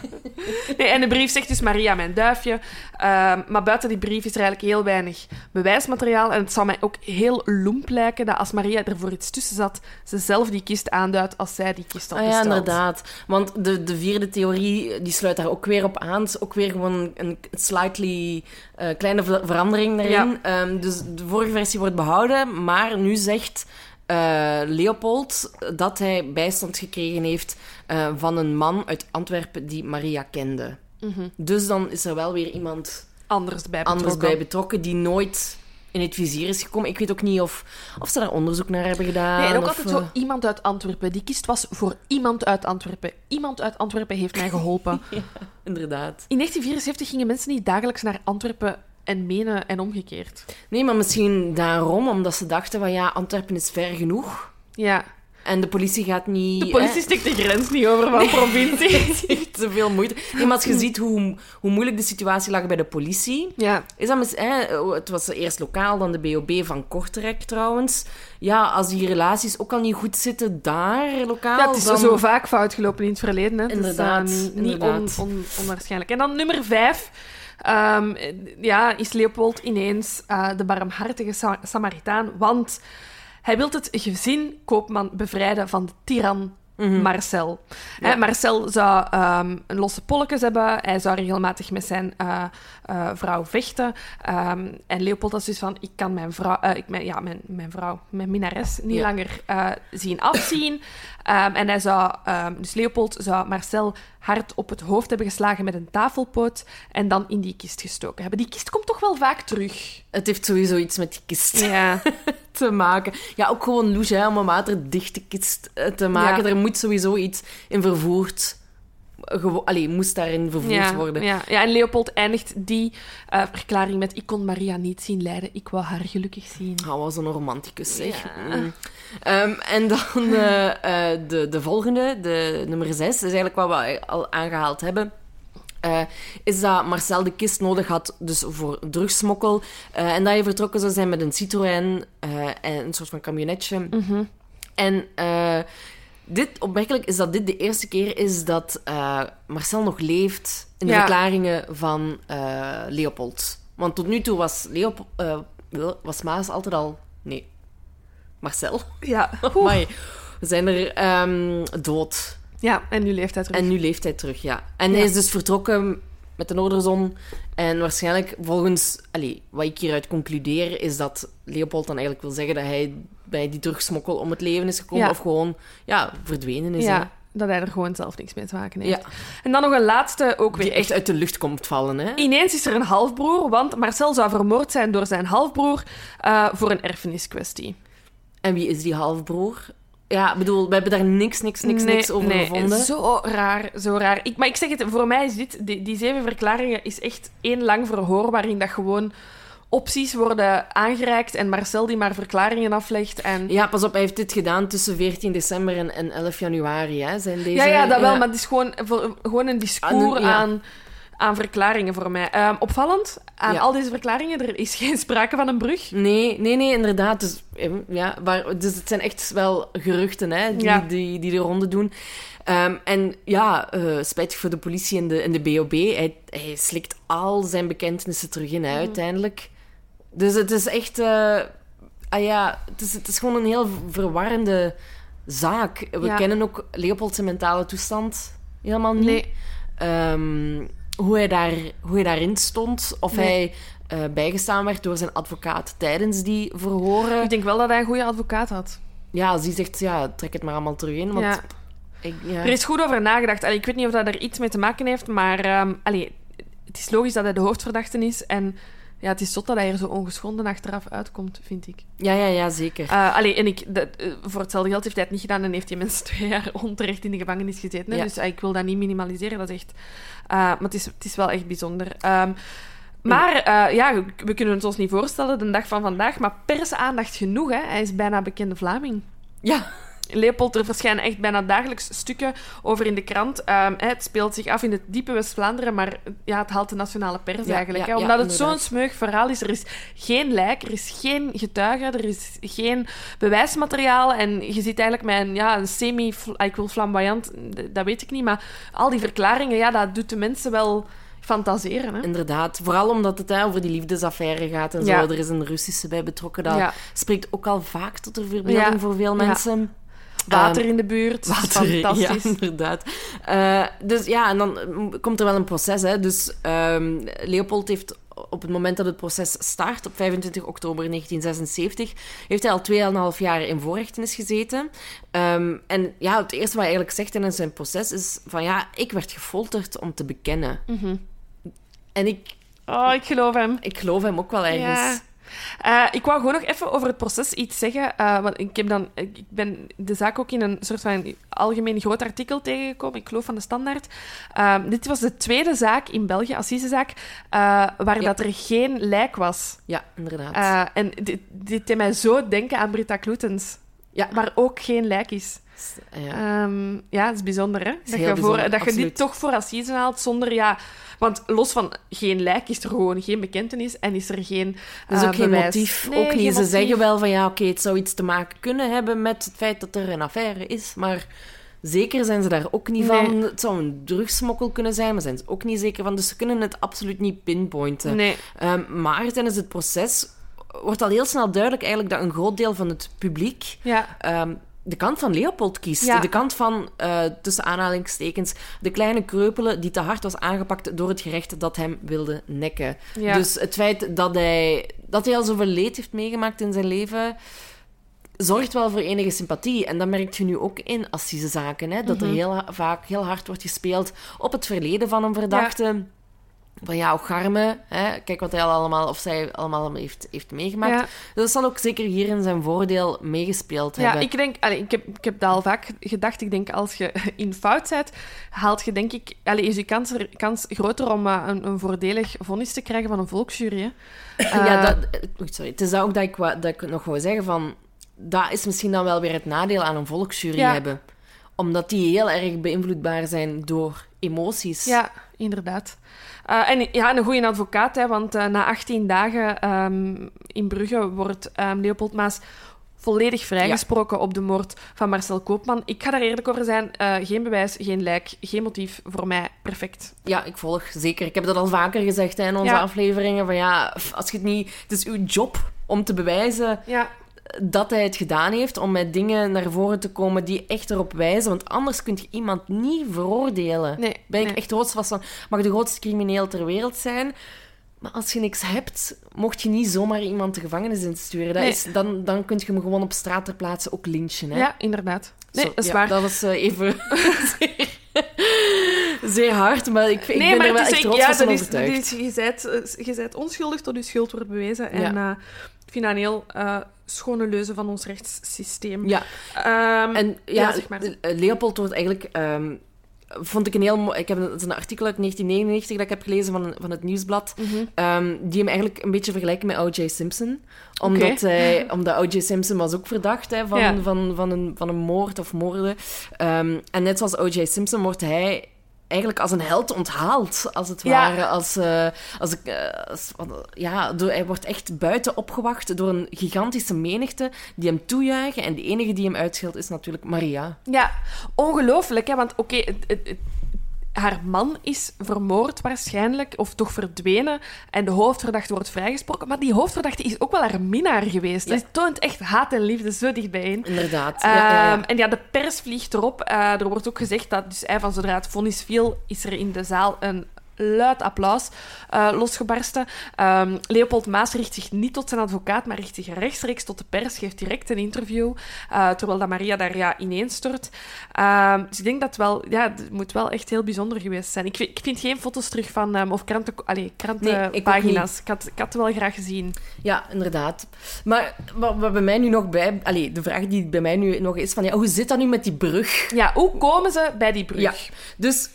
nee, en de brief zegt dus Maria, mijn duifje. Ehm, maar buiten die brief is er eigenlijk heel weinig bewijsmateriaal. En het zou mij ook heel loemp lijken dat als Maria er voor iets tussen zat, ze zelf die kist aanduidt als zij die kist had Ah ja, besteld. inderdaad. Want de, de vierde theorie die sluit daar ook weer op aan. Het is ook weer gewoon een slightly eh, kleine ver- verandering daarin. Ja. Ehm, dus de vorige versie wordt behouden, maar nu zegt eh, Leopold dat hij bijstand gekregen heeft eh, van een man uit Antwerpen die Maria kende. Mhm. Dus dan is er wel weer iemand Anders bij betrokken. anders bij betrokken die nooit in het vizier is gekomen. Ik weet ook niet of, of ze daar onderzoek naar hebben gedaan. Nee, en ook of, altijd zo eh, iemand uit Antwerpen. Die kist was voor iemand uit Antwerpen. Iemand uit Antwerpen heeft mij geholpen. Inderdaad. In 1974 gingen mensen niet dagelijks naar Antwerpen en Menen en omgekeerd. Nee, maar misschien daarom, omdat ze dachten van ja, Antwerpen is ver genoeg. Ja. En de politie gaat niet... De politie stikt de grens niet over van provincie. heeft te veel moeite. Nee, maar als je ziet hoe, hoe moeilijk de situatie lag bij de politie... Ja. Is dat mis, hè, het was eerst lokaal, dan de BOB van Kortrijk trouwens. Ja, als die relaties ook al niet goed zitten daar, lokaal... Ja, het is dan... zo vaak fout gelopen in het verleden. Hè. Inderdaad, Het is, eh, niet inderdaad. on- on- onwaarschijnlijk. En dan nummer vijf. Ehm, ja, is Leopold ineens eh, de barmhartige Sa- Samaritaan. Want hij wil het gezin Koopman bevrijden van de tiran Mhm. Marcel. Ja. Marcel zou ehm, een losse polletjes hebben. Hij zou regelmatig met zijn eh, eh, vrouw vechten. Ehm, en Leopold was dus van, ik kan mijn vrouw, ik, mijn, ja, mijn, mijn vrouw, mijn minnares, niet Ja. langer zien afzien. Ehm, en hij zou, ehm, dus Leopold zou Marcel hard op het hoofd hebben geslagen met een tafelpoot en dan in die kist gestoken hebben. Die kist komt toch wel vaak terug. Het heeft sowieso iets met die kist Ja. te maken. Ja, ook gewoon louche, hè, om een waterdichte kist eh, te maken. Ja. Er moet sowieso iets in vervoerd... Allee, moest daarin vervoerd Ja, worden. ja, ja, en Leopold eindigt die eh, verklaring met: Ik kon Maria niet zien lijden, ik wou haar gelukkig zien. Oh, was een romanticus, zeg. Ja. Mm. Ehm, en dan eh, eh, de, de volgende, de nummer zes, is eigenlijk wat we al aangehaald hebben. eh, is dat Marcel de kist nodig had dus voor drugsmokkel. en dat hij vertrokken zou zijn met een Citroën en een soort van camionetje. Mhm. En dit, opmerkelijk is dat dit de eerste keer is dat Marcel nog leeft in de Ja. verklaringen van Leopold. Want tot nu toe was, Leopold, was Maas altijd al... Nee, Marcel. Ja, Amai, we zijn er ehm, dood. Ja, en nu leeft hij terug. En nu leeft hij terug, ja. En Ja. hij is dus vertrokken met de Noorderzon. En waarschijnlijk, volgens allee, wat ik hieruit concludeer, is dat Leopold dan eigenlijk wil zeggen dat hij bij die drugsmokkel om het leven is gekomen. Ja. Of gewoon, ja, verdwenen is. ja, dat hij er gewoon zelf niks mee te maken heeft. ja. En dan nog een laatste, ook Die weer echt uit de lucht komt vallen, hè. Ineens is er een halfbroer, want Marcel zou vermoord zijn door zijn halfbroer eh, voor een erfeniskwestie. En wie is die halfbroer? Ja, ik bedoel, we hebben daar niks, niks, niks, Nee, niks over nee, gevonden. Zo raar, zo raar. Ik, maar ik zeg het, voor mij is dit, die, die zeven verklaringen, is echt één lang verhoor waarin dat gewoon opties worden aangereikt en Marcel die maar verklaringen aflegt. En... Ja, pas op, hij heeft dit gedaan tussen 14 december en, en 11 januari, hè. Zijn deze... Ja, ja, dat wel, ja. maar het is gewoon, voor- gewoon een discours Aan een- ja. aan, aan verklaringen voor mij. Ehm, opvallend, aan Ja. al deze verklaringen, er is geen sprake van een brug. Nee, nee, nee, inderdaad. Dus, eh, ja, maar, dus het zijn echt wel geruchten hè, die, Ja. die, die de ronde doen. Ehm, en ja, eh, spijtig voor de politie en de, en de BOB. Hij, hij slikt al zijn bekentenissen terug in, hè, uiteindelijk. Dus het is echt... eh, ah ja, het is, het is gewoon een heel verwarrende zaak. We Ja. kennen ook Leopold zijn mentale toestand helemaal niet. Nee. Ehm, hoe, hij daar, hoe hij daarin stond. Of Nee. hij eh, bijgestaan werd door zijn advocaat tijdens die verhoren. Ik denk wel dat hij een goede advocaat had. Ja, als die zegt, ja, trek het maar allemaal terug in. Want Ja. ik, ja. Er is goed over nagedacht. Allee, ik weet niet of dat er iets mee te maken heeft, maar ehm, allee, het is logisch dat hij de hoofdverdachte is. En ja, het is zot dat hij er zo ongeschonden achteraf uitkomt, vind ik. ja, ja, ja, zeker. Allee, en ik, dat, eh, voor hetzelfde geld heeft hij het niet gedaan en heeft hij mensen twee jaar onterecht in de gevangenis gezeten. Hè? Ja. Dus eh, ik wil dat niet minimaliseren, dat is echt... maar het is, het is wel echt bijzonder. Ehm, maar ja, we kunnen het ons niet voorstellen de dag van vandaag, maar persaandacht genoeg. Hè? Hij is bijna bekende Vlaming. Ja, Leopold, er verschijnen echt bijna dagelijks stukken over in de krant. Ehm, het speelt zich af in het diepe West-Vlaanderen, maar ja, het haalt de nationale pers Ja, eigenlijk. ja, hè, ja, omdat het zo'n smeug verhaal is. Er is geen lijk, er is geen getuige, er is geen bewijsmateriaal. En je ziet eigenlijk een, ja, een semi... Ik wil flamboyant, dat weet ik niet, maar al die verklaringen, ja, dat doet de mensen wel fantaseren. Hè? inderdaad. Vooral omdat het hè, over die liefdesaffaire gaat en zo. Ja. Er is een Russische bij betrokken. Dat Ja. spreekt ook al vaak tot de verbeelding Ja. voor veel mensen. Water Ehm, in de buurt, Water, fantastisch. ja, inderdaad. Eh, dus ja, en dan komt er wel een proces. Hè. Dus ehm, Leopold heeft op het moment dat het proces start, op 25 oktober 1976, heeft hij al 2,5 jaar in voorrechtenis gezeten. Ehm, en ja, het eerste wat hij eigenlijk zegt in zijn proces is van ja, ik werd gefolterd om te bekennen. Mhm. En ik, Oh, ik geloof hem. ik geloof hem ook wel ergens. Ja. Eh, ik wou gewoon nog even over het proces iets zeggen. eh, want ik, heb dan, ik ben de zaak ook in een soort van algemeen groot artikel tegengekomen. Ik geloof van de Standaard. Eh, dit was de tweede zaak in België, assisezaak, waar Ja. dat er geen lijk was. Ja, inderdaad. En dit, dit deed mij zo denken aan Britta Kloetens, ja, waar ook geen lijk is. Ja. Ehm, ja, het is bijzonder, hè? Dat, je, voor, bijzonder, dat je dit toch voor assise haalt zonder... Ja, want los van geen lijk is er gewoon geen bekentenis en is er geen Er is eh, ook geen bewijs. motief. Nee, ook niet. geen Ze zeggen wel van ja, oké, het zou iets te maken kunnen hebben met het feit dat er een affaire is, maar zeker zijn ze daar ook niet Nee. van. Het zou een drugsmokkel kunnen zijn, maar zijn ze ook niet zeker van. Dus ze kunnen het absoluut niet pinpointen. Nee. Ehm, maar tijdens het proces wordt al heel snel duidelijk eigenlijk dat een groot deel van het publiek Ja, ehm, de kant van Leopold kiest. Ja. De kant van, eh, tussen aanhalingstekens, de kleine kreupelen die te hard was aangepakt door het gerecht dat hem wilde nekken. ja. Dus het feit dat hij, dat hij al zoveel leed heeft meegemaakt in zijn leven, zorgt wel voor enige sympathie. En dat merk je nu ook in assisezaken. Hè? Dat Mhm. er heel ha- vaak heel hard wordt gespeeld op het verleden van een verdachte. Van ja, Garme, hè? kijk wat hij al allemaal, of zij allemaal heeft, heeft meegemaakt. Ja. Dus dat zal ook zeker hier in zijn voordeel meegespeeld Ja, hebben. ik denk, allee, ik, heb, ik heb dat al vaak gedacht. Ik denk, als je in fout bent, haalt je denk ik, allee, is je kans, er- kans groter om eh, een, een voordelig vonnis te krijgen van een volksjury. hè. ja, Eh, dat, oei, sorry. Het is ook dat ik, dat ik nog wou zeggen van... Dat is misschien dan wel weer het nadeel aan een volksjury Ja. hebben. Omdat die heel erg beïnvloedbaar zijn door emoties. Ja, inderdaad. Eh, en ja, een goede advocaat, hè, want eh, na 18 dagen ehm, in Brugge wordt ehm, Leopold Maas volledig vrijgesproken op de moord van Marcel Koopman. Ik ga daar eerlijk over zijn. eh, geen bewijs, geen lijk, geen motief. Voor mij perfect. Ja, ik volg zeker. Ik heb dat al vaker gezegd hè, in onze Ja. afleveringen. Van ja, als je het niet... Het is uw job om te bewijzen Ja, dat hij het gedaan heeft om met dingen naar voren te komen die echt erop wijzen. Want anders kun je iemand niet veroordelen. Nee, Ben ik nee. echt rots van. Mag de grootste crimineel ter wereld zijn. Maar als je niks hebt, mocht je niet zomaar iemand de gevangenis insturen. Dat Nee. is, dan, dan kun je hem gewoon op straat ter plaatse ook lynchen. Hè? Ja, inderdaad. Nee, Zo, dat is ja, waar. Dat was eh, even zeer, zeer hard, maar ik, ik nee, ben maar er wel het is echt trots ja, van dat is, overtuigd. is- je, bent, eh, onschuldig tot je schuld wordt bewezen. En eh, vind dat een heel eh, schone leuze van ons rechtssysteem. Ja, Ehm, en ja, ja, zeg maar. eh, Leopold wordt eigenlijk... ehm, vond ik een heel mooi... Ik heb een, het is een artikel uit 1999 dat ik heb gelezen van, van het Nieuwsblad, mhm. ehm, die hem eigenlijk een beetje vergelijken met O.J. Simpson. Omdat, Oké. hij, omdat O.J. Simpson was ook verdacht hè, van, Ja. van, van, een, van een moord of moorden. En net zoals O.J. Simpson wordt hij eigenlijk als een held onthaald, als het Ja. ware. Als, eh, als, ik, als- ja, door, hij wordt echt buiten opgewacht door een gigantische menigte die hem toejuichen. En de enige die hem uitscheelt is natuurlijk Maria. Ja, ongelooflijk, hè? Want oké, het- haar man is vermoord waarschijnlijk, of toch verdwenen, en de hoofdverdachte wordt vrijgesproken. Maar die hoofdverdachte is ook wel haar minnaar geweest. Ja. Dus het toont echt haat en liefde zo dichtbijeen. Inderdaad. Ja, ja, ja. Ehm, en ja, de pers vliegt erop. Eh, er wordt ook gezegd dat dus, hij van zodra het vonnis viel, is er in de zaal een luid applaus eh, losgebarsten. Ehm, Leopold Maas richt zich niet tot zijn advocaat, maar richt zich rechtstreeks tot de pers, geeft direct een interview, eh, terwijl dat Maria daar ja, ineenstort. Ehm, dus ik denk dat wel, ja, het moet wel echt heel bijzonder geweest zijn. Ik vind, ik vind geen foto's terug van, ehm, of kranten, allee, Nee, ik ook krantenpagina's. ik, had, ik had het wel graag gezien. Ja, inderdaad. Maar wat, wat bij mij nu nog bij... Allee, de vraag die bij mij nu nog is van... Ja, hoe zit dat nu met die brug? Ja, hoe komen ze bij die brug? Ja. Dus...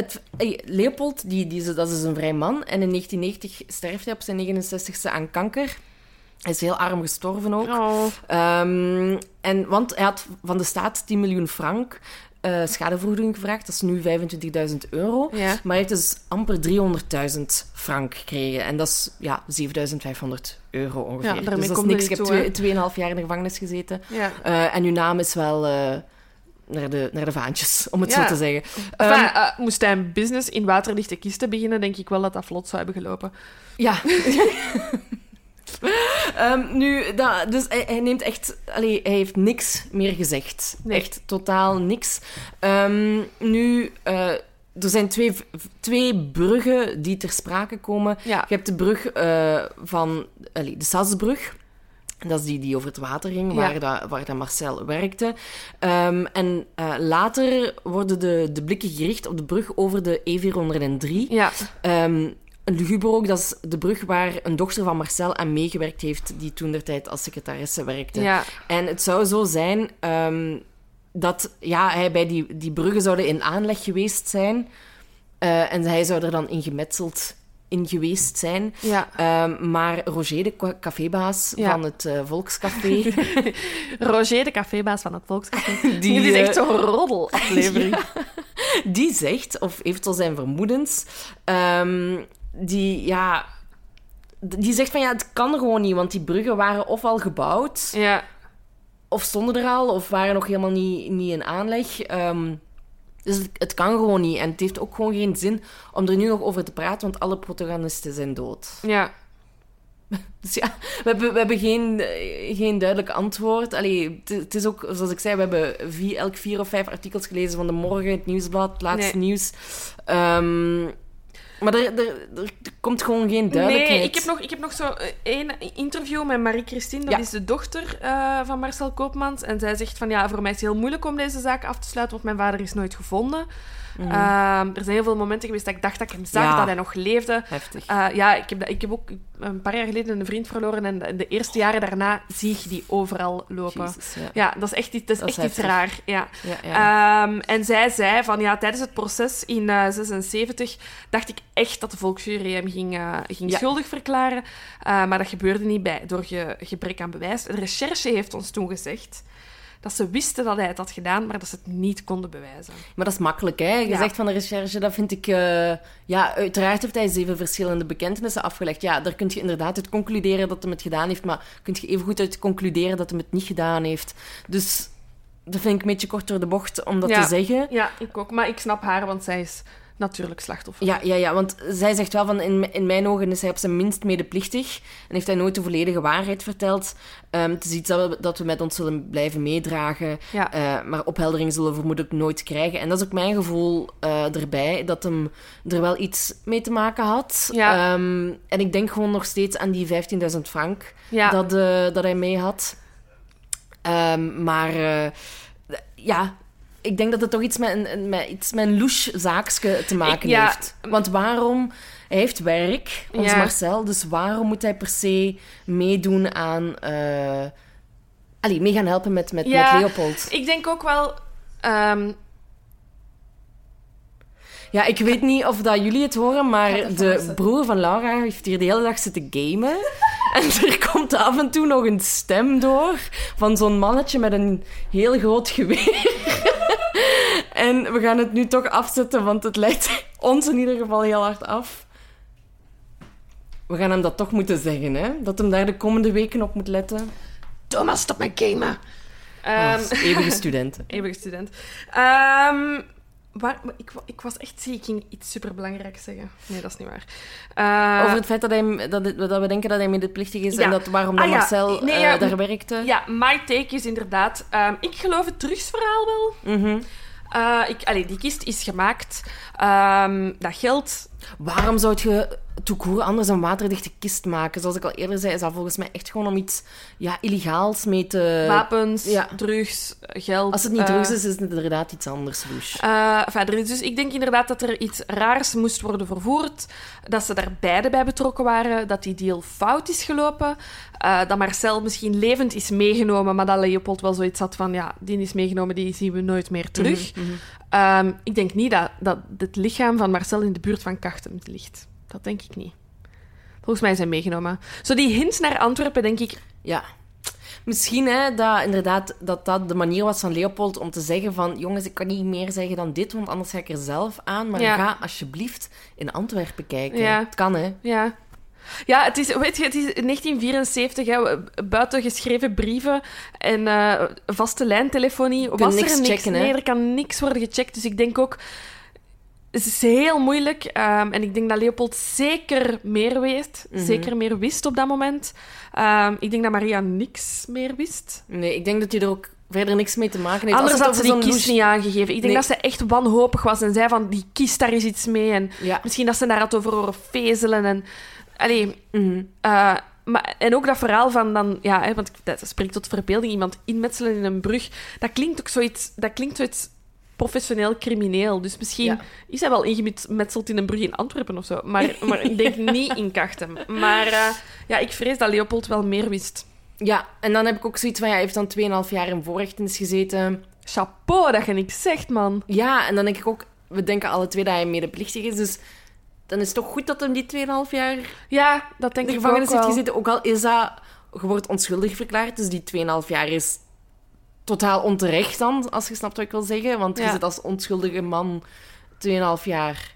het, Leopold, die, die, is- dat is een vrij man. En in 1990 sterft hij op zijn 69ste aan kanker. Hij is heel arm gestorven ook. Oh. Ehm, en, want hij had van de staat 10 miljoen frank eh, schadevergoeding gevraagd. Dat is nu 25.000 euro. Ja. Maar hij heeft dus amper 300.000 frank gekregen. En dat is ja, 7.500 euro ongeveer. Ja, dus dat is niks. Ik heb niet toe, twee- tweeënhalf jaar in de gevangenis gezeten. Ja. Eh, en uw naam is wel eh, naar, de, naar de vaantjes, om het Ja. zo te zeggen. Enfin, Ehm, eh, moest hij een business in waterdichte kisten beginnen, denk ik wel dat dat vlot zou hebben gelopen. Ja. Ehm, nu, dat, dus hij, hij neemt echt... Allee, hij heeft niks meer gezegd. Nee. Echt totaal niks. Ehm, nu, eh, er zijn twee, twee bruggen die ter sprake komen. Ja. Je hebt de brug eh, van... Allee, de Satsbrug. Dat is die die over het water ging, Ja. waar, dat, waar dat Marcel werkte. Ehm, en eh, later worden de, de blikken gericht op de brug over de E403. Ja. Een luguber ook, dat is de brug waar een dochter van Marcel aan meegewerkt heeft, die toen der tijd als secretaresse werkte. Ja. En het zou zo zijn ehm, dat ja, hij bij die, die bruggen zouden in aanleg geweest zijn. Eh, en hij zou er dan in gemetseld in geweest zijn. Ja. Ehm, maar Roger, de cafébaas Ja. van het eh, Volkscafé, Roger, de cafébaas van het Volkscafé. Die, Die is eh, echt zo'n roddelaflevering. die zegt, of heeft al zijn vermoedens, ehm, die, ja, die zegt van ja, het kan gewoon niet, want die bruggen waren of al gebouwd, Ja. of stonden er al, of waren nog helemaal niet, niet in aanleg. Ehm, dus het, het kan gewoon niet. En het heeft ook gewoon geen zin om er nu nog over te praten, want alle protagonisten zijn dood. Ja. Dus ja, we hebben, we hebben geen, eh, geen duidelijk antwoord. Allee, het, is ook, zoals ik zei, we hebben vier, elk vier of vijf artikels gelezen van de morgen, het nieuwsblad, het laatste Nee. nieuws. Ehm, maar er, er, er komt gewoon geen duidelijkheid. Nee, ik heb nog, ik heb nog zo eh, één interview met Marie-Christine. Dat Ja. is de dochter eh, van Marcel Koopmans. En zij zegt van ja, voor mij is het heel moeilijk om deze zaak af te sluiten, want mijn vader is nooit gevonden. Ehm, er zijn heel veel momenten geweest dat ik dacht dat ik hem zag. Ja. dat hij nog leefde. Heftig. Eh, ja, ik heb, dat- ik heb ook een paar jaar geleden een vriend verloren en de, de eerste jaren daarna zie je die overal lopen. Jezus, ja. Ja, dat is echt, iets- dat is Dat is iets raar. Ja. Ja, ja. Ehm, en zij zei van ja, tijdens het proces in eh 76 dacht ik echt dat de volksjury hem ging, eh, ging Ja. schuldig verklaren. Maar dat gebeurde niet bij, door ge- gebrek aan bewijs. De recherche heeft ons toen gezegd dat ze wisten dat hij het had gedaan, maar dat ze het niet konden bewijzen. Maar dat is makkelijk, hè? Je Ja. zegt van de recherche, dat vind ik... eh, ja, uiteraard heeft hij zeven verschillende bekentenissen afgelegd. Ja, daar kun je inderdaad uit concluderen dat hij het gedaan heeft, maar kun je even goed uit concluderen dat hij het niet gedaan heeft. Dus dat vind ik een beetje kort door de bocht om dat Ja. te zeggen. Ja, ik ook. Maar ik snap haar, want zij is natuurlijk slachtoffer. Ja, ja, ja, want zij zegt wel van in, in mijn ogen is hij op zijn minst medeplichtig en heeft hij nooit de volledige waarheid verteld. Ehm, het is iets dat we, dat we met ons zullen blijven meedragen, Ja. eh, maar opheldering zullen we vermoedelijk nooit krijgen. En dat is ook mijn gevoel eh, erbij, dat hem er wel iets mee te maken had. Ja. Ehm, en ik denk gewoon nog steeds aan die 15.000 frank Ja. dat, eh, dat hij mee had. Ehm, maar ja, ik denk dat het toch iets met een, met, iets met een louche zaakje te maken ja. heeft. Want waarom... Hij heeft werk, ons Ja. Marcel, dus waarom moet hij per se meedoen aan... eh allee, mee gaan helpen met, met, Ja. met Leopold? Ik denk ook wel... ehm, Ja, ik weet niet of dat jullie het horen, maar de broer van Laura heeft hier de hele dag zitten gamen. en er komt af en toe nog een stem door van zo'n mannetje met een heel groot geweer. En we gaan het nu toch afzetten, want het leidt ons in ieder geval heel hard af. We gaan hem dat toch moeten zeggen, hè? Dat hem daar de komende weken op moet letten. Thomas, stop met gamen. Ehm, eeuwige studenten. Eeuwige student. Ehm, waar, ik, ik was echt ziek. Ik ging iets superbelangrijks zeggen. Nee, dat is niet waar. Eh, Over het feit dat, hij, dat, het- dat we denken dat hij medeplichtig is Ja. en dat, waarom Ah, ja. Marcel Nee, eh, ja, daar werkte. Ja, my take is inderdaad... ehm, ik geloof het drugsverhaal wel. Mhm. Eh, ik, allee, die kist is gemaakt. Ehm, dat geld... Waarom zou je toekoer anders een waterdichte kist maken? Zoals ik al eerder zei, is dat volgens mij echt gewoon om iets ja, illegaals mee te... wapens, ja. drugs, geld... Als het niet eh, drugs is, is het inderdaad iets anders, Loes. Eh, verder, dus ik denk inderdaad dat er iets raars moest worden vervoerd. Dat ze daar beide bij betrokken waren. Dat die deal fout is gelopen. eh, dat Marcel misschien levend is meegenomen. Maar dat Leopold wel zoiets had van... Ja, die is meegenomen, die zien we nooit meer terug. Mhm, mhm. Ehm, ik denk niet dat, dat het lichaam van Marcel in de buurt van Ligt. Dat denk ik niet. Volgens mij zijn meegenomen. Zo die hint naar Antwerpen, denk ik... Ja. Misschien hè, dat inderdaad dat, dat de manier was van Leopold om te zeggen van... Jongens, ik kan niet meer zeggen dan dit, want anders ga ik er zelf aan. Maar Ja. ga alsjeblieft in Antwerpen kijken. Ja. Het kan, hè. Ja. Ja, het is, weet je, het is 1974, hè, buiten geschreven brieven en eh, vaste lijntelefonie. Was niks er niks? checken, hè? nee, er kan niks worden gecheckt. Dus ik denk ook, het is heel moeilijk. ehm, en ik denk dat Leopold zeker meer wist. Mhm. Zeker meer wist op dat moment. Ehm, ik denk dat Maria niks meer wist. Nee, ik denk dat hij er ook verder niks mee te maken heeft. Anders had ze die kist niet aangegeven. Ik denk Nee. dat ze echt wanhopig was en zei van, die kist, daar is iets mee. En Ja. misschien dat ze daar had over horen vezelen. En, allee, Mhm. eh, maar, en ook dat verhaal van dan, ja, hè, want dat spreekt tot verbeelding, iemand inmetselen in een brug. Dat klinkt ook zoiets, dat klinkt zoiets professioneel crimineel. Dus misschien Ja. is hij wel ingemetseld in een brug in Antwerpen of zo. Maar, maar ik denk niet in Kachtem. Maar eh, ja, ik vrees dat Leopold wel meer wist. Ja, en dan heb ik ook zoiets van, ja, hij heeft dan 2,5 jaar in voorrechtenis gezeten. Chapeau dat je niks zegt, man. Ja, en dan denk ik ook, we denken alle twee dat hij medeplichtig is, dus dan is het toch goed dat hem die 2,5 jaar Ja, dat denk de ik gevangenis ook heeft wel. gezeten. Ook al is dat, je wordt onschuldig verklaard, dus die 2,5 jaar is totaal onterecht dan, als je snapt wat ik wil zeggen. Want je Ja. zit als onschuldige man 2,5 jaar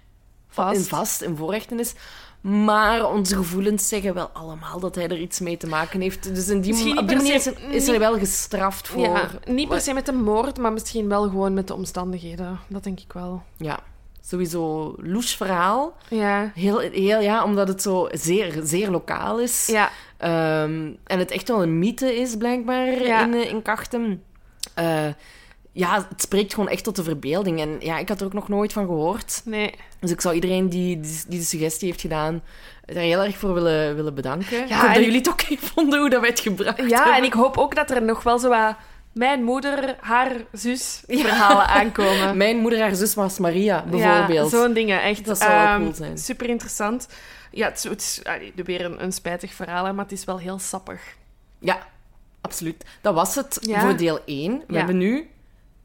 Vast. in vast, in voorrechtenis. Maar onze gevoelens zeggen wel allemaal dat hij er iets mee te maken heeft. Dus in die, op die manier is, hij wel gestraft voor... Ja, niet per se met de moord, maar misschien wel gewoon met de omstandigheden. Dat denk ik wel. Ja, sowieso louche verhaal. Ja. Heel, heel, ja, omdat het zo zeer, zeer lokaal is. Ja. Ehm, en het echt wel een mythe is, blijkbaar, Ja. in, eh, in Kachtem. Eh, ja, het spreekt gewoon echt tot de verbeelding. En ja, ik had er ook nog nooit van gehoord. Nee. Dus ik zou iedereen die, die, die de suggestie heeft gedaan, daar heel erg voor willen, willen bedanken. ik Ja, hoop en dat ik- jullie het oké vonden hoe dat wij het gebracht Ja, hebben. en ik hoop ook dat er nog wel zo wat mijn moeder, haar zus Ja. verhalen aankomen. Mijn moeder, haar zus was Maria, bijvoorbeeld. Ja, zo'n dingen. Echt. Dat zou wel ehm, cool zijn. Super interessant. Ja, het is, het is allee, weer een, een spijtig verhaal, maar het is wel heel sappig. Ja, absoluut. Dat was het Ja. voor deel 1. We Ja. hebben nu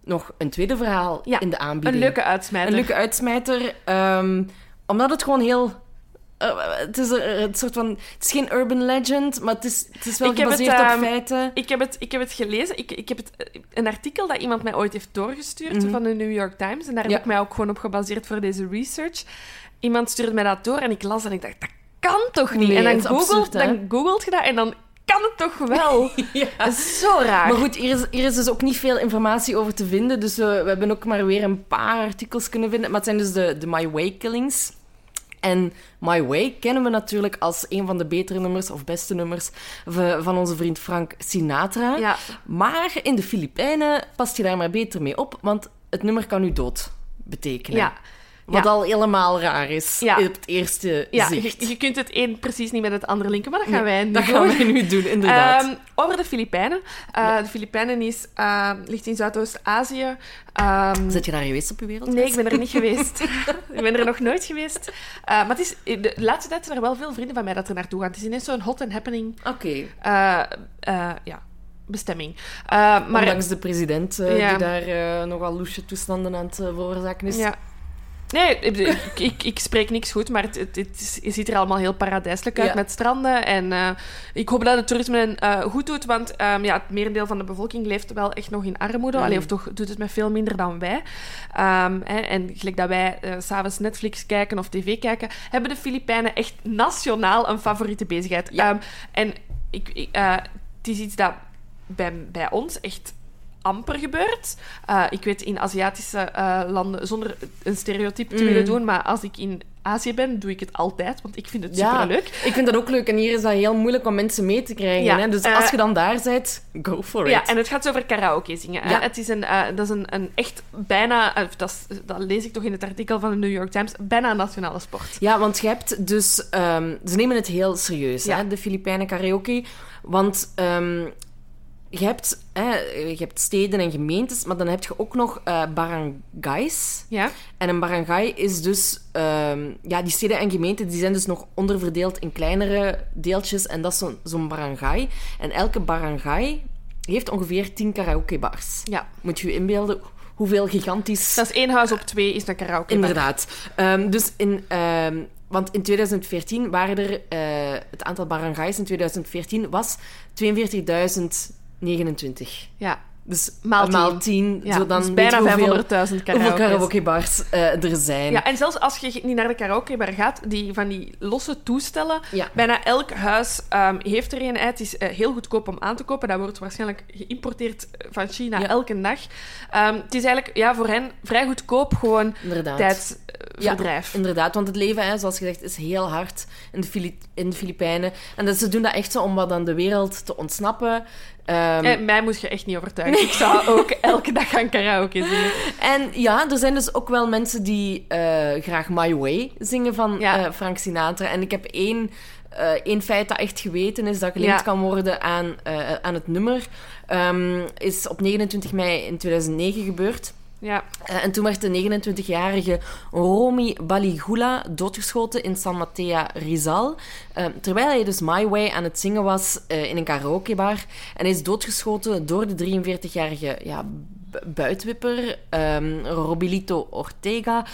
nog een tweede verhaal Ja, in de aanbieding. Een leuke uitsmijter. Een leuke uitsmijter. ehm, omdat het gewoon heel... eh, het is een, een soort van... Het is geen urban legend, maar het is, het is wel Ik heb het, gebaseerd op ehm, feiten. Ik heb het, ik heb het gelezen. Ik, ik heb het, een artikel dat iemand mij ooit heeft doorgestuurd Mhm. van de New York Times. En daar heb ik mij ook gewoon op gebaseerd voor deze research. Iemand stuurde mij dat door en ik las en ik dacht, dat kan toch niet? Nee, en dan googelt, absurd, dan googelt je dat en dan kan het toch wel? Ja. Dat is zo raar. Maar goed, hier is, hier is dus ook niet veel informatie over te vinden. Dus we, we hebben ook maar weer een paar artikels kunnen vinden. Maar het zijn dus de, de My Way killings. En My Way kennen we natuurlijk als een van de betere nummers of beste nummers van onze vriend Frank Sinatra. Ja. Maar in de Filipijnen past je daar maar beter mee op, want het nummer kan u dood betekenen. Ja. Wat Ja. al helemaal raar is Ja. op het eerste Ja, zicht. je, je kunt het een precies niet met het andere linken, maar dat gaan wij nu dat doen. gaan wij nu doen, inderdaad. Ehm, over de Filipijnen. Eh, De Filipijnen is, eh, ligt in Zuidoost-Azië. Ehm, Zit je daar geweest op je wereld? Nee, ik ben er niet geweest. ik ben er nog nooit geweest. Eh, maar het is, de laatste tijd zijn er wel veel vrienden van mij dat er naartoe gaan. Het is ineens zo'n hot and happening Oké. ja, bestemming. Eh, maar, Ondanks de president Ja. die daar nogal loesje toestanden aan het veroorzaken is. Ja. Nee, ik, ik, spreek niks goed, maar het, het, ziet er allemaal heel paradijselijk uit Ja. met stranden. En eh, ik hoop dat het toerisme eh, goed doet, want ehm, ja, het merendeel van de bevolking leeft wel echt nog in armoede. Mm. Allee, of toch doet het met veel minder dan wij. Ehm, hè, en gelijk dat wij s s'avonds Netflix kijken of tv kijken, hebben de Filipijnen echt nationaal een favoriete bezigheid. Ja. Ehm, en ik, ik, het is iets dat bij, bij ons echt amper gebeurt. Eh, ik weet in Aziatische eh, landen, zonder een stereotype te Mm. willen doen, maar als ik in Azië ben, doe ik het altijd, want ik vind het Ja, superleuk. Ik vind dat ook leuk. En hier is dat heel moeilijk om mensen mee te krijgen. Ja, hè? Dus eh, als je dan daar bent, go for it. Ja, en het gaat over karaoke zingen. Ja. Het is een, dat is een, een echt bijna, dat, is- dat lees ik toch in het artikel van de New York Times, bijna een nationale sport. Ja, want je hebt dus... ehm, ze nemen het heel serieus, hè, de Filipijnen karaoke. Want ehm, je, hebt, hè, je hebt steden en gemeentes, maar dan heb je ook nog eh, barangays. Ja? En een barangay is dus... ehm, ja, die steden en gemeenten die zijn dus nog onderverdeeld in kleinere deeltjes. En dat is zo'n zo'n barangay. En elke barangay heeft ongeveer tien karaokebars. Ja. Moet je je inbeelden hoeveel gigantisch... Dat is één huis op twee, is een karaoke. Inderdaad. Ehm, dus in... ehm, want in 2014 waren er... eh, het aantal barangays in 2014 was 42.029. Ja. Dus Maal maal tien. 10. ja. zo dan dus bijna je hoeveel, 500.000 hoeveel karaoke. karaokebars eh, er zijn. Ja, en zelfs als je niet naar de karaokebar gaat, die van die losse toestellen, Ja. bijna elk huis ehm, heeft er een. hè. Het is eh, heel goedkoop om aan te kopen. Dat wordt waarschijnlijk geïmporteerd van China Ja. elke dag. Ehm, het is eigenlijk ja, voor hen vrij goedkoop, gewoon Inderdaad. tijdsverdrijf. Inderdaad, want het leven, hè, zoals gezegd, is heel hard in de, Fili- in de Filipijnen. En dat, ze doen dat echt zo om wat aan de wereld te ontsnappen. Ehm, Eh, mij moet je echt niet overtuigen. Ik zou ook elke dag gaan karaoke zingen. En ja, er zijn dus ook wel mensen die eh, graag My Way zingen van Ja. eh, Frank Sinatra. En ik heb één, eh, één feit dat echt geweten is, dat gelinkt Ja. kan worden aan, aan het nummer. Ehm, is op 29 mei in 2009 gebeurd. Ja. Eh, en toen werd de 29-jarige Romy Baligula doodgeschoten in San Mateo Rizal. Eh, terwijl hij dus My Way aan het zingen was eh, in een karaokebar. En hij is doodgeschoten door de 43-jarige ja, bu- buitwipper ehm, Robilito Ortega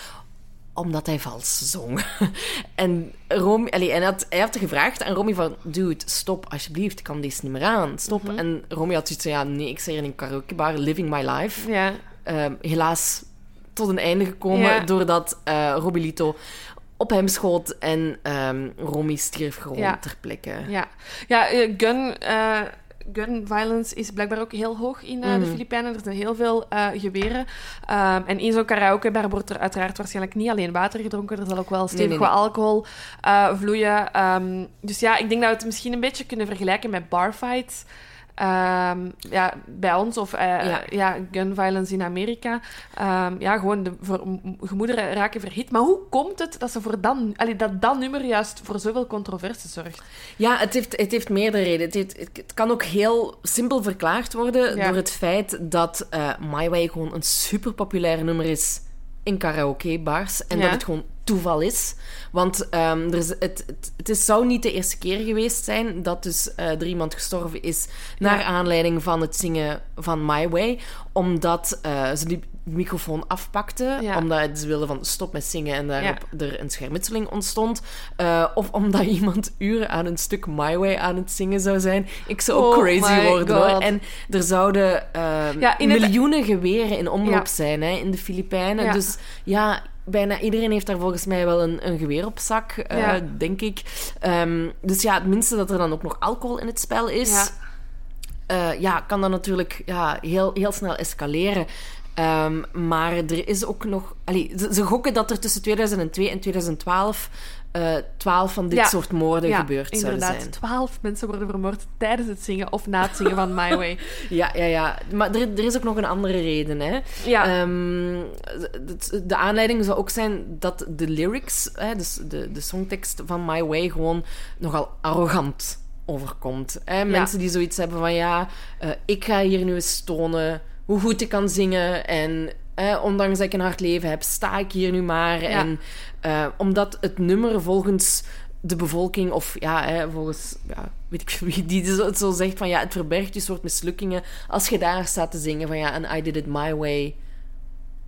omdat hij vals zong. en Romy, allee, en hij, had, hij had er gevraagd aan Romy van... Dude, stop, alsjeblieft, ik kan deze niet meer aan. Stop. Mhm. En Romy had zoiets van... Ja, nee, ik hier in een karaokebar, living my life Ja. Ehm, helaas tot een einde gekomen Ja. doordat eh Robilito op hem schoot en ehm Romy stierf gewoon Ja. ter plekke. Ja, ja eh, gun, eh, gun violence is blijkbaar ook heel hoog in de Mhm. Filipijnen. Er zijn heel veel eh, geweren. Ehm, en in zo'n karaokebar wordt er uiteraard waarschijnlijk niet alleen water gedronken. Er zal ook wel stevig nee, wat nee. alcohol vloeien. Dus ja, ik denk dat we het misschien een beetje kunnen vergelijken met barfights. Ehm, ja, bij ons of eh, Ja. ja. gun violence in Amerika. Ehm, ja, gewoon de voor, gemoederen raken verhit. Maar hoe komt het dat, ze voor dan, allee, dat dat nummer juist voor zoveel controverse zorgt? Ja, het heeft, het heeft meerdere redenen. Het, heeft- het- kan ook heel simpel verklaard worden Ja. door het feit dat eh My Way gewoon een super populair nummer is in karaokebars. En Ja. dat het gewoon toeval is. Want ehm, er is, het, het, het is, zou niet de eerste keer geweest zijn dat dus eh, er iemand gestorven is naar Ja. aanleiding van het zingen van My Way. Omdat eh, ze die microfoon afpakte. Ja. Omdat ze wilden van stop met zingen en daarop er een schermutseling ontstond. Eh, of omdat iemand uren aan een stuk My Way aan het zingen zou zijn. Ik zou ook Oh crazy worden God. hoor. En er zouden ehm, het- miljoenen geweren in omloop zijn hè, in de Filipijnen. Dus ja, bijna iedereen heeft daar volgens mij wel een, een geweer op zak, eh, Ja. denk ik. Ehm, dus ja, het minste dat er dan ook nog alcohol in het spel is, Ja. eh, ja, kan dat natuurlijk ja, heel, heel snel escaleren. Ehm, maar er is ook nog... Allee, ze, ze gokken dat er tussen 2002 en 2012 eh 12 van dit Ja. soort moorden ja, gebeurd zouden inderdaad. zijn. Twaalf mensen worden vermoord tijdens het zingen of na het zingen van My Way. Ja, ja, ja. Maar er, er is ook nog een andere reden, hè. Ja, Ehm, de, de aanleiding zou ook zijn dat de lyrics, hè, dus de, de songtekst van My Way, gewoon nogal arrogant overkomt. Hè? Mensen die zoiets hebben van, ja, eh, ik ga hier nu eens tonen hoe goed ik kan zingen en... ondanks dat ik een hard leven heb, sta ik hier nu maar. Ja. En eh, omdat het nummer volgens de bevolking, of ja, hè, volgens ja, weet ik wie die zo, zo zegt van ja, het verbergt je soort mislukkingen als je daar staat te zingen van ja, and I did it my way.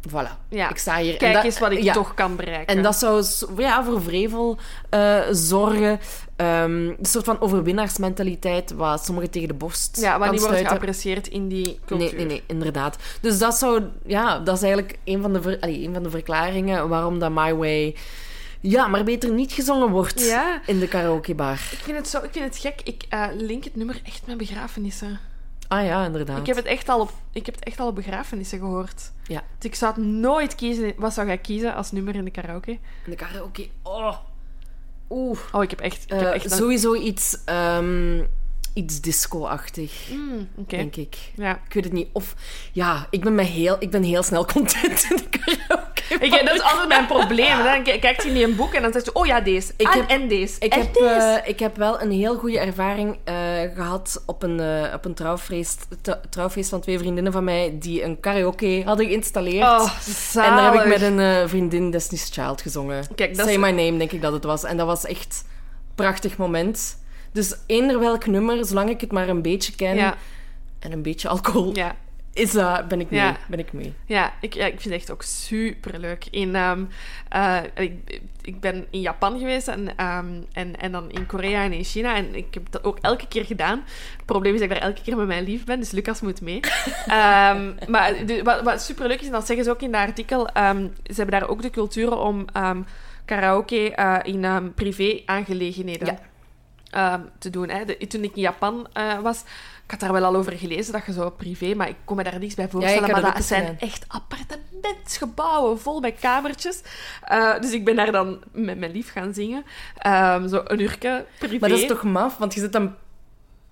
Voilà. Ja. Ik sta hier. en kijk dat- eens wat ik ja, toch kan bereiken. En dat zou ja, voor vrevel eh, zorgen. Ehm, een soort van overwinnaarsmentaliteit, wat sommigen tegen de borst ja, maar die wordt geapprecieerd in die cultuur. Nee, nee, nee, inderdaad. Dus dat zou, ja, dat is eigenlijk een van de, ver, allee, een van de verklaringen waarom dat My Way, ja, maar beter niet gezongen wordt Ja. in de karaokebar. Ik vind het zo, ik vind het gek. Ik eh, link het nummer echt met begrafenissen. Ah ja, inderdaad. Ik heb het echt al op, ik heb het echt al op begrafenissen gehoord. Ja, Dus ik zou het nooit kiezen. Wat zou jij kiezen als nummer in de karaoke? in de karaoke. Oh, oeh. Oh, ik heb echt, ik heb Eh, echt een- Sowieso iets, ehm, iets disco-achtig, Mm, denk ik. Ja. Ik weet het niet. Of, ja, ik ben, me heel, ik ben heel snel content in de karaoke. Ik, dat is altijd mijn probleem. Dan kijkt hij in een boek en dan zegt je, oh ja, deze. Ik Ah, heb- en deze. Ik en heb, deze. eh, ik heb wel een heel goede ervaring eh, gehad op een, eh, op een trouwfeest, trouwfeest van twee vriendinnen van mij die een karaoke hadden geïnstalleerd. oh, en daar heb ik met een vriendin Destiny's Child gezongen. Kijk, Say is- My Name, denk ik dat het was. En dat was echt een prachtig moment. Dus eender welk nummer, zolang ik het maar een beetje ken Ja, en een beetje alcohol, ja. is dat, ben ik mee. Ja. Ben ik mee. Ja, ik, ja, ik vind het echt ook super leuk. In, ehm, eh, ik, ik ben in Japan geweest en, ehm, en, en dan in Korea en in China. En ik heb dat ook elke keer gedaan. Het probleem is dat ik daar elke keer met mijn lief ben, dus Lucas moet mee. Ehm, maar de- wat, wat super leuk is, en dat zeggen ze ook in dat artikel, ze hebben daar ook de cultuur om karaoke eh, in privé-aangelegenheden Ehm, te doen. Hè. De- toen ik in Japan eh, was, ik had daar wel al over gelezen, dat je zo privé, maar ik kon me daar niets bij voorstellen. maar dat zijn gedaan. echt appartementsgebouwen vol met kamertjes. Eh, dus ik ben daar dan met mijn lief gaan zingen. Ehm, zo een uurtje privé. Maar dat is toch maf, want je zit dan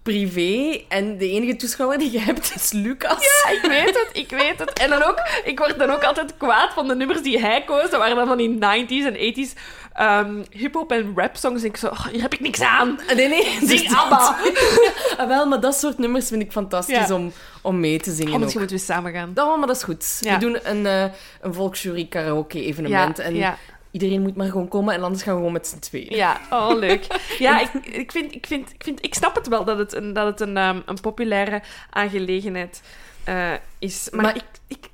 privé en de enige toeschouwer die je hebt is Lucas. Ja, ik weet het, ik weet het. En dan ook, ik word dan ook altijd kwaad van de nummers die hij koos. Dat waren dan van die 90s en 80s ehm, hip-hop en rap songs. En ik zo, oh, hier heb ik niks aan. Nee, nee. Zing ABBA. Ah, wel, maar dat soort nummers vind ik fantastisch Ja. om, om mee te zingen Oh, misschien moeten we samen gaan. Oh, maar dat is goed. Ja. We doen een, eh een volksjury karaoke evenement. Ja, en iedereen moet maar gewoon komen en anders gaan we gewoon met z'n tweeën. Ja, oh, leuk. Ja, ik, ik, vind, ik, vind, ik, vind, ik snap het wel dat het een, dat het een, ehm, een populaire aangelegenheid eh, is. Maar, Maar- ik, ik, ik,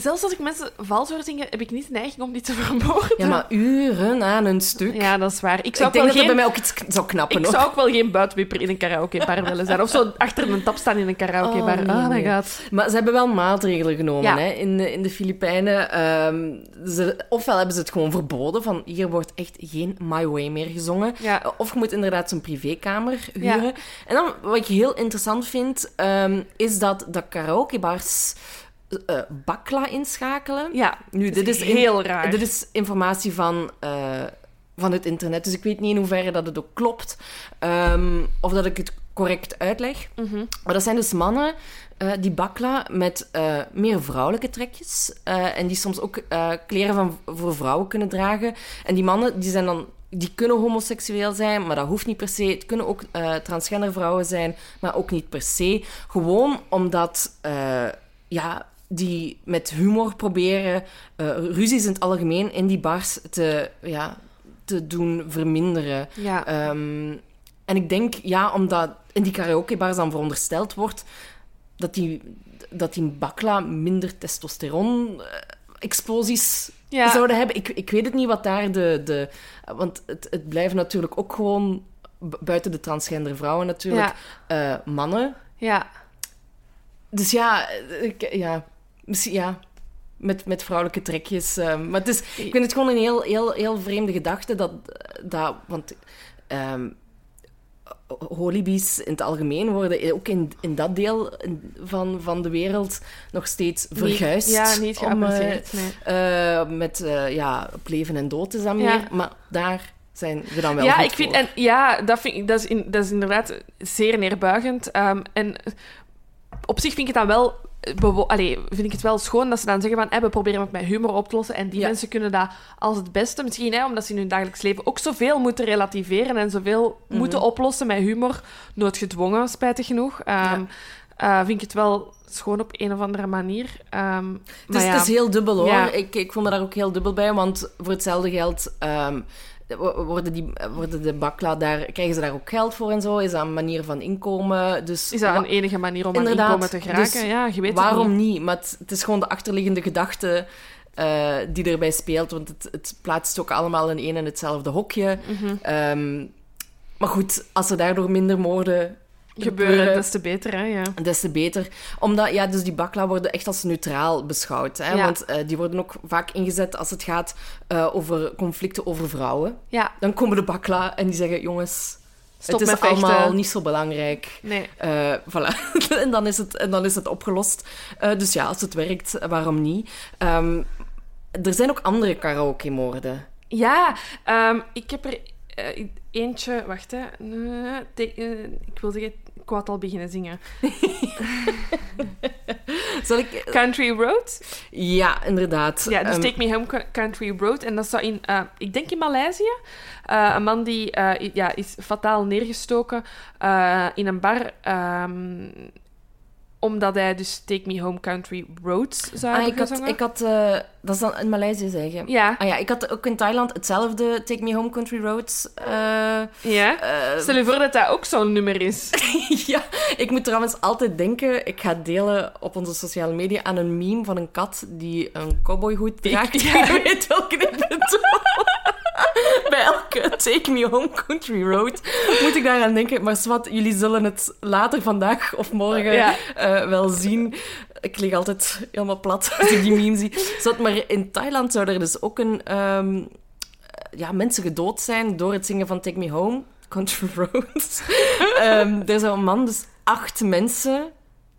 zelfs als ik mensen vals hoor zingen, heb ik niet de neiging om die te vermoorden. Ja, maar uren aan een stuk. Ja, dat is waar. Ik ik zou, denk ook dat er bij mij ook iets zou knappen. ik hoor. zou ook wel geen buitenwipper in een karaokebar willen zijn. Of zo achter een tap staan in een karaokebar. Oh, Oh, nee, nee. god. Maar ze hebben wel maatregelen genomen Ja. hè? In, de, in de Filipijnen. ehm, ze, ofwel hebben ze het gewoon verboden, van hier wordt echt geen My Way meer gezongen. Ja. Of je moet inderdaad zo'n privékamer Ja. huren. En dan, wat ik heel interessant vind, ehm, is dat de karaokebars eh bakla inschakelen. Ja, Nu, dat dit is is, in- heel raar. Dit is informatie van, eh, van het internet, dus ik weet niet in hoeverre dat het ook klopt. ehm, of dat ik het correct uitleg. Mhm. Maar dat zijn dus mannen eh, die bakla met meer vrouwelijke trekjes. en die soms ook kleren van, voor vrouwen kunnen dragen. En die mannen die zijn dan. Die kunnen homoseksueel zijn, maar dat hoeft niet per se. Het kunnen ook transgender vrouwen zijn, maar ook niet per se. Gewoon omdat ja, die met humor proberen eh, ruzies in het algemeen in die bars te, ja, te doen verminderen. Ja. Ehm, en ik denk, ja, omdat in die karaokebars dan verondersteld wordt dat die, dat die bakla minder testosteron-explosies Ja. zouden hebben. Ik, ik weet het niet wat daar de... de want het, het blijven natuurlijk ook gewoon, bu- buiten de transgender vrouwen natuurlijk, eh, mannen. ja. Dus ja, ik, ja, misschien, ja. met, met vrouwelijke trekjes. ehm. maar het is, ik vind het gewoon een heel, heel, heel vreemde gedachte dat... dat want ehm holibies in het algemeen worden ook in, in dat deel van, van de wereld nog steeds verguisd. Niet, ja, niet geapprecieerd. eh, nee. eh, met eh, ja, op leven en dood is dat Ja. meer. Maar daar zijn we dan wel ja, ik vind, voor. en, ja dat, vind ik, dat, is in, dat is inderdaad zeer neerbuigend. Ehm, en op zich vind ik het dan wel... Allee, vind ik het wel schoon dat ze dan zeggen van eh, we proberen het met humor op te lossen en die Ja. mensen kunnen dat als het beste, misschien hè, omdat ze in hun dagelijks leven ook zoveel moeten relativeren en zoveel Mhm. moeten oplossen met humor, noodgedwongen, spijtig genoeg. Ehm, eh, vind ik het wel schoon op een of andere manier. Ehm, Het is, ja. het is heel dubbel hoor. Ik, ik voel me daar ook heel dubbel bij, want voor hetzelfde geld ehm, worden, die, worden de bakla daar, krijgen ze daar ook geld voor en zo. Is dat een manier van inkomen? Dus Is dat een enige manier om aan inkomen te geraken? Dus ja, je weet waarom het niet. niet? Maar het, het is gewoon de achterliggende gedachte eh, die erbij speelt, want het, het plaatst ook allemaal in één en hetzelfde hokje. Mhm. Ehm, maar goed, als er daardoor minder moorden Gebeuren, des te beter, hè? Ja. Des te beter. Omdat, ja, dus die bakla worden echt als neutraal beschouwd. Hè? Ja. Want eh, die worden ook vaak ingezet als het gaat eh, over conflicten over vrouwen. ja, Dan komen de bakla en die zeggen, jongens, stop het is allemaal niet zo belangrijk. Nee. Eh, voilà. en, dan is het, en dan is het opgelost. Dus ja, als het werkt, waarom niet? Ehm, er zijn ook andere karaoke-moorden. Ja, ehm, ik heb er eentje... Wacht, hè. Ik wil zeggen... Het al beginnen zingen. Zal ik... Country Road. Ja, inderdaad. Ja, dus Ehm, Take Me Home Co- Country Road. En dat zou in... eh, ik denk in Maleisië. eh, een man die eh, ja, is fataal neergestoken eh, in een bar... ehm, omdat hij dus Take Me Home Country Road zou ah, hebben ik had... Ik had eh, dat is dan in Maleisië zeggen. Ja, Ah ja, ik had ook in Thailand hetzelfde Take Me Home Country Roads. eh, ja. eh, Stel je voor dat dat ook zo'n nummer is. ja, ik moet trouwens altijd denken, ik ga delen op onze sociale media aan een meme van een kat die een cowboyhoed draagt. ja. Je weet welke ik bedoel. Bij elke Take Me Home Country Road moet ik daaraan denken. Maar zwart, jullie zullen het later vandaag of morgen Ja. eh, wel zien. Ik lig altijd helemaal plat als ik die meme zie. Maar in Thailand zou er dus ook een... ehm, ja, mensen gedood zijn door het zingen van Take Me Home, Country Roads. Ehm, er zou een man dus acht mensen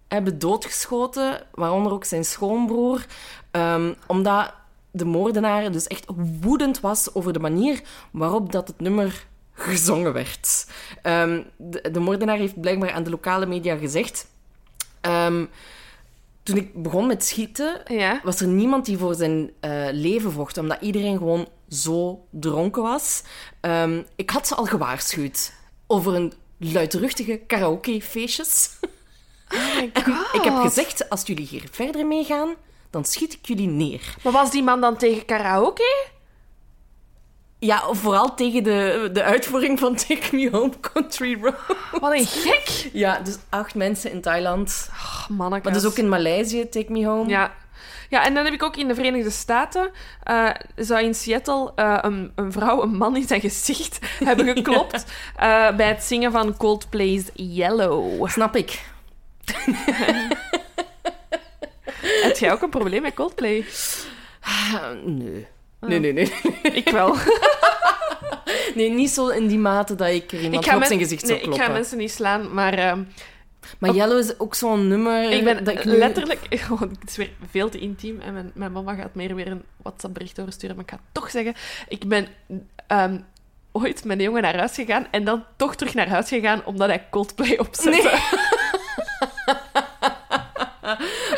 hebben doodgeschoten, waaronder ook zijn schoonbroer, ehm, omdat de moordenaar dus echt woedend was over de manier waarop dat het nummer gezongen werd. Ehm, de, de moordenaar heeft blijkbaar aan de lokale media gezegd... ehm, toen ik begon met schieten, Ja. was er niemand die voor zijn eh, leven vocht, omdat iedereen gewoon zo dronken was. Ehm, ik had ze al gewaarschuwd over een luidruchtige karaokefeestjes. Oh Ik heb gezegd, als jullie hier verder mee gaan, dan schiet ik jullie neer. Maar was die man dan tegen karaoke? Ja, vooral tegen de, de uitvoering van Take Me Home Country Road. Wat een gek. Ja, dus acht mensen in Thailand. Oh, mannekes. Maar dus ook in Maleisië, Take Me Home. Ja. Ja, en dan heb ik ook in de Verenigde Staten, eh, zou in Seattle eh, een, een vrouw een man in zijn gezicht hebben geklopt eh, bij het zingen van Coldplay's Yellow. Snap ik. Heb jij ook een probleem met Coldplay? Ah, nee. Nee, nee, nee. Ik wel. Nee, niet zo in die mate dat ik er iemand ik op zijn gezicht nee, zou ik ga mensen niet slaan, maar ehm, Maar Yellow is ook zo'n nummer... ik ben dat ik nu- letterlijk... Oh, het is weer veel te intiem en mijn, mijn mama gaat meer weer een WhatsApp-bericht doorsturen, maar ik ga toch zeggen. Ik ben ehm, ooit met een jongen naar huis gegaan en dan toch terug naar huis gegaan omdat hij Coldplay opzette.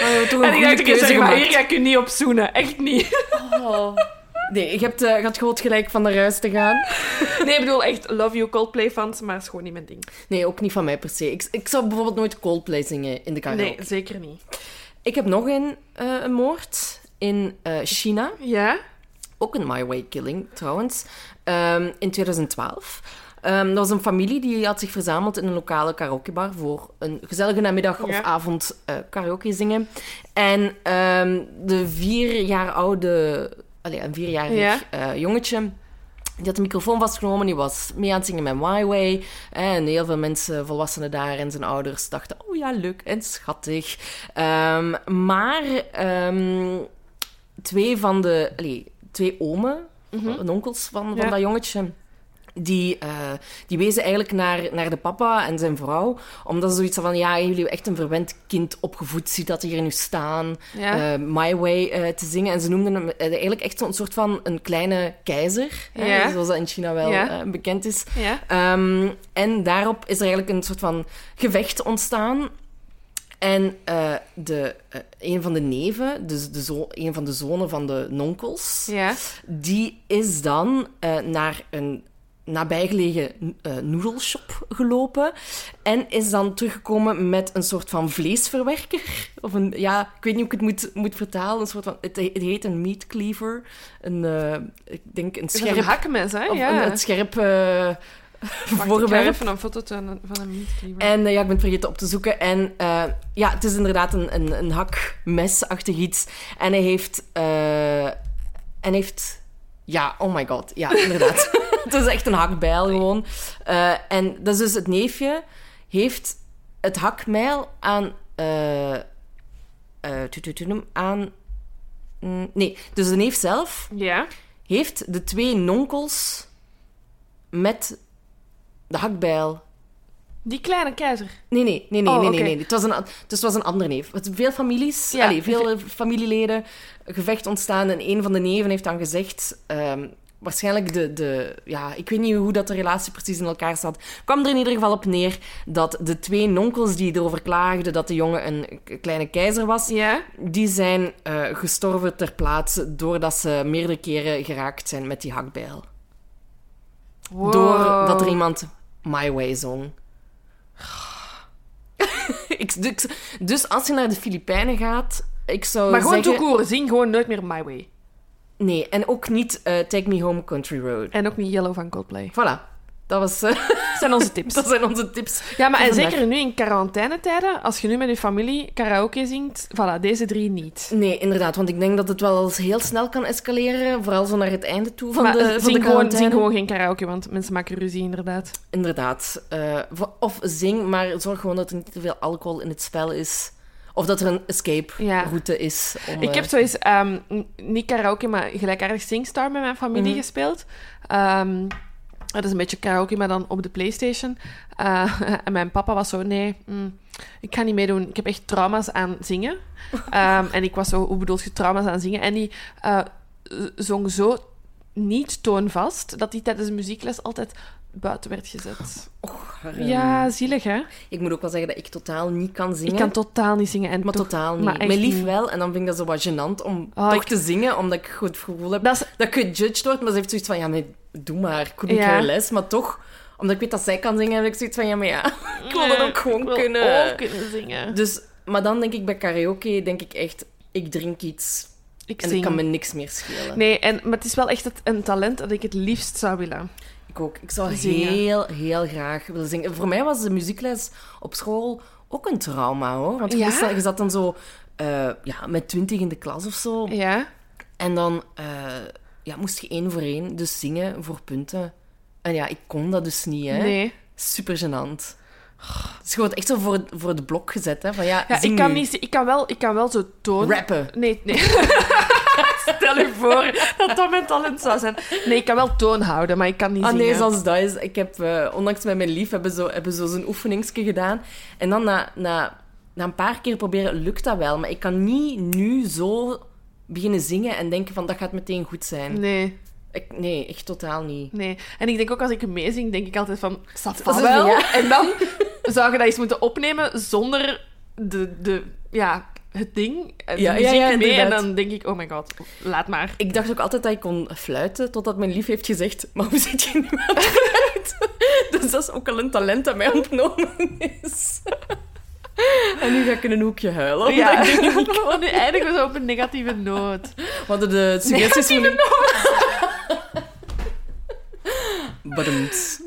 Oh, je En ik dacht, keuze zeg maar, hier ga ik u niet op zoenen. Echt niet. Oh. Nee, je hebt, eh, je had groot gelijk van naar huis te gaan. Nee, ik bedoel echt love you Coldplay-fans, maar het is gewoon niet mijn ding. Nee, ook niet van mij per se. Ik, ik zou bijvoorbeeld nooit Coldplay zingen in de karaoke. Nee, zeker niet. Ik heb nog een, eh, een moord in eh, China. Ja? Ook een My Way Killing, trouwens. Ehm, in 2012. Ehm, dat was een familie die had zich verzameld in een lokale karaokebar voor een gezellige namiddag of Ja. avond eh, karaoke zingen. En ehm, de vier jaar oude, allee, een vierjarig Ja. eh, jongetje, die had de microfoon vastgenomen, die was mee aan het zingen met My Way. En heel veel mensen, volwassenen daar en zijn ouders, dachten, oh ja, leuk en schattig. Ehm, maar twee van de... Allee, twee omen, en onkels van, van Ja. dat jongetje... Die, eh, die wezen eigenlijk naar, naar de papa en zijn vrouw. Omdat ze zoiets van... Ja, jullie hebben echt een verwend kind opgevoed. Ziet dat hier nu staan. Ja. eh, My Way eh, te zingen. En ze noemden hem eigenlijk echt zo'n soort van een kleine keizer. hè, zoals dat in China wel Ja. bekend is. Ehm, en daarop is er eigenlijk een soort van gevecht ontstaan. En de, een van de neven, dus de zo, een van de zonen van de nonkels, Ja. die is dan naar een nabijgelegen eh noedelshop gelopen en is dan teruggekomen met een soort van vleesverwerker. Of een, ja, ik weet niet hoe ik het moet, moet vertalen. Een soort van, het, het heet een meat cleaver. Een, eh, ik denk een dat een scherp... hakmes, hè? Ja. een, het scherp ga voorwerp. even een foto van een meatcleaver. En ja, ik ben het vergeten op te zoeken. En ja, het is inderdaad een, een, een hakmesachtig iets. En hij heeft... eh, en heeft... Ja, oh my god. Ja, inderdaad. het is echt een hakbijl gewoon. Eh, en dat is dus het neefje heeft het hakmijl aan... eh, tututunum, aan... mm, nee, dus de neef zelf Ja. heeft de twee nonkels met de hakbijl Die kleine keizer. Nee, nee, nee, nee, Oh, nee, nee. Het was een, dus het was een ander neef. Het, veel families, Ja, allee, veel familieleden, gevecht ontstaan. En een van de neven heeft dan gezegd... ehm, waarschijnlijk de, de... Ja, ik weet niet hoe dat de relatie precies in elkaar zat. kwam er in ieder geval op neer dat de twee nonkels die erover klaagden dat de jongen een kleine keizer was... Ja. Die zijn eh, gestorven ter plaatse doordat ze meerdere keren geraakt zijn met die hakbijl. Wow. Doordat er iemand My Way zong. ik, dus, dus als je naar de Filipijnen gaat, ik zou Maar gewoon zeggen... toekoeren. Zing gewoon nooit meer My Way. Nee, en ook niet eh, Take Me Home Country Road. En ook niet Yellow van Coldplay. Voilà. Dat, was, eh, Dat zijn onze tips. dat zijn onze tips. Ja, maar en zeker nu in quarantainetijden, als je nu met je familie karaoke zingt, voilà, deze drie niet. Nee, inderdaad, want ik denk dat het wel eens heel snel kan escaleren, vooral zo naar het einde toe van maar de, van zing, de gewoon, zing gewoon geen karaoke, want mensen maken ruzie, inderdaad. Inderdaad. Eh, of zing, maar zorg gewoon dat er niet te veel alcohol in het spel is. Of dat er een escape Ja. route is. Om, Ik eh, heb zo eens, ehm, n- niet karaoke, maar gelijkaardig Singstar met mijn familie Mhm. gespeeld. Ehm, dat is een beetje karaoke, maar dan op de Playstation. Eh, en mijn papa was zo, nee, mm, ik ga niet meedoen. Ik heb echt trauma's aan zingen. Ehm, en ik was zo, hoe bedoel je trauma's aan zingen? En die eh, zong zo niet toonvast, dat hij tijdens de muziekles altijd buiten werd gezet. arm. Ja, zielig, hè? Ik moet ook wel zeggen dat ik totaal niet kan zingen. Ik kan totaal niet zingen. En Maar toch- totaal niet. maar Mijn lief niet. wel. En dan vind ik dat zo wat gênant om Oh, toch ik- te zingen, omdat ik goed het gevoel heb Dat is dat ik gejudged word. Maar ze heeft zoiets van, ja, maar doe maar. Ik Ja. less. Maar toch, omdat ik weet dat zij kan zingen, heb ik zoiets van, ja, maar ja, ik wil dat ook gewoon Ik wil kunnen. ook kunnen zingen. Dus, maar dan denk ik bij karaoke, denk ik echt, ik drink iets Ik en zing. het kan me niks meer schelen. Nee, en, maar het is wel echt het, een talent dat ik het liefst zou willen. Ik ook. Ik zou Zingen. heel, heel graag willen zingen. Voor mij was de muziekles op school ook een trauma, hoor. Want je, Ja? zat dan zo eh, ja, met twintig in de klas of zo. Ja? En dan eh, ja, moest je één voor één dus zingen voor punten. En ja, ik kon dat dus niet, hè. Nee. Super gênant. Het is gewoon echt zo voor, voor het blok gezet, hè. Van ja, ik kan, nu. niet, ik, kan wel, ik kan wel zo toon... Rappen. Nee, nee. Stel je voor dat dat mijn talent zou zijn. Nee, ik kan wel toon houden, maar ik kan niet Ah zingen. nee, zoals dat is. Ik heb, eh, onlangs met mijn lief, hebben zo, hebben zo zo'n oefeningsje gedaan. En dan na, na, na een paar keer proberen, lukt dat wel. Maar ik kan niet nu zo beginnen zingen en denken van, dat gaat meteen goed zijn. Nee, Ik, nee, echt totaal niet. nee. En ik denk ook als ik meezing, denk ik altijd van... Dat wel. ja. En dan zou je dat eens moeten opnemen zonder de... de ja, het ding, de Ja, muziek ja, mee. En dan denk ik, oh my god, laat maar. Ik dacht ook altijd dat ik kon fluiten, totdat mijn lief heeft gezegd, maar hoe zit je nu aan het fluiten? Dus dat is ook al een talent dat mij ontnomen is. En nu ga ik in een hoekje huilen. Ja, ik denk, nu eindigen we zo op een negatieve noot. Hadden de suggesties... Negatieve van-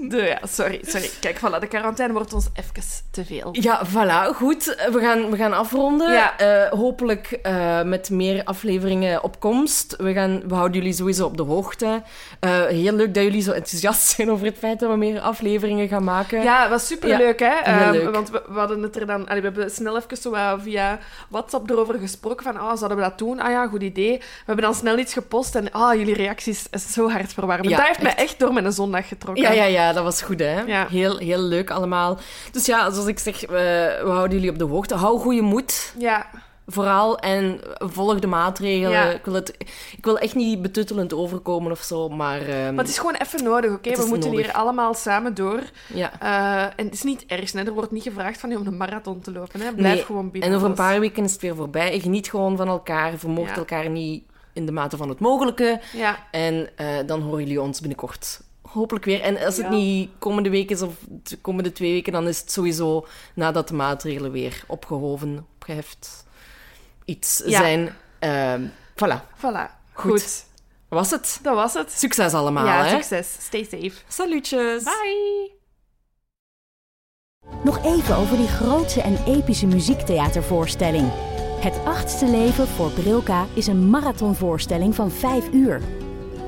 Ja, sorry, sorry. Kijk, voilà, de quarantaine wordt ons even te veel. Ja, voilà. Goed. We gaan, we gaan afronden. Ja. Eh, hopelijk eh, met meer afleveringen op komst. We, gaan, we houden jullie sowieso op de hoogte. Eh, heel leuk dat jullie zo enthousiast zijn over het feit dat we meer afleveringen gaan maken. Ja, het was superleuk, hè? Ehm, leuk. Want we, we hadden het er dan... allee, we hebben snel even zo via WhatsApp erover gesproken van... Ah, zouden we dat doen? Ah ja, goed idee. We hebben dan snel iets gepost en... Ah, jullie reacties is zo hartverwarmend. Ja, dat heeft echt. me echt door mijn zondag getrokken. Ja, ja, ja, dat was goed, hè? Ja. Heel, heel leuk allemaal. Dus ja, zoals ik zeg, we, we houden jullie op de hoogte. Hou goede moed, Ja, vooral. En volg de maatregelen. Ja. Ik, wil het, ik wil echt niet betuttelend overkomen of zo, maar... ehm, maar het is gewoon even nodig, oké? We moeten nodig. hier allemaal samen door. ja. Eh, en het is niet erg, hè? Er wordt niet gevraagd van je om een marathon te lopen, hè? Blijf Nee, gewoon binnen. En over een paar weken is het weer voorbij. Geniet gewoon van elkaar. Vermoogt Ja. elkaar niet in de mate van het mogelijke. Ja, En eh, dan horen jullie ons binnenkort hopelijk weer. En als het Ja. niet komende week is of de komende twee weken, dan is het sowieso nadat de maatregelen weer opgehoven, opgeheft, iets Ja. zijn. Ehm, voilà, voilà. Goed. Goed. dat was het. Dat was het. Succes allemaal, ja, hè. succes. Stay safe. Salutjes. Bye. Nog even over die grootse en epische muziektheatervoorstelling. Het achtste leven voor Brilka is een marathonvoorstelling van 5 uur.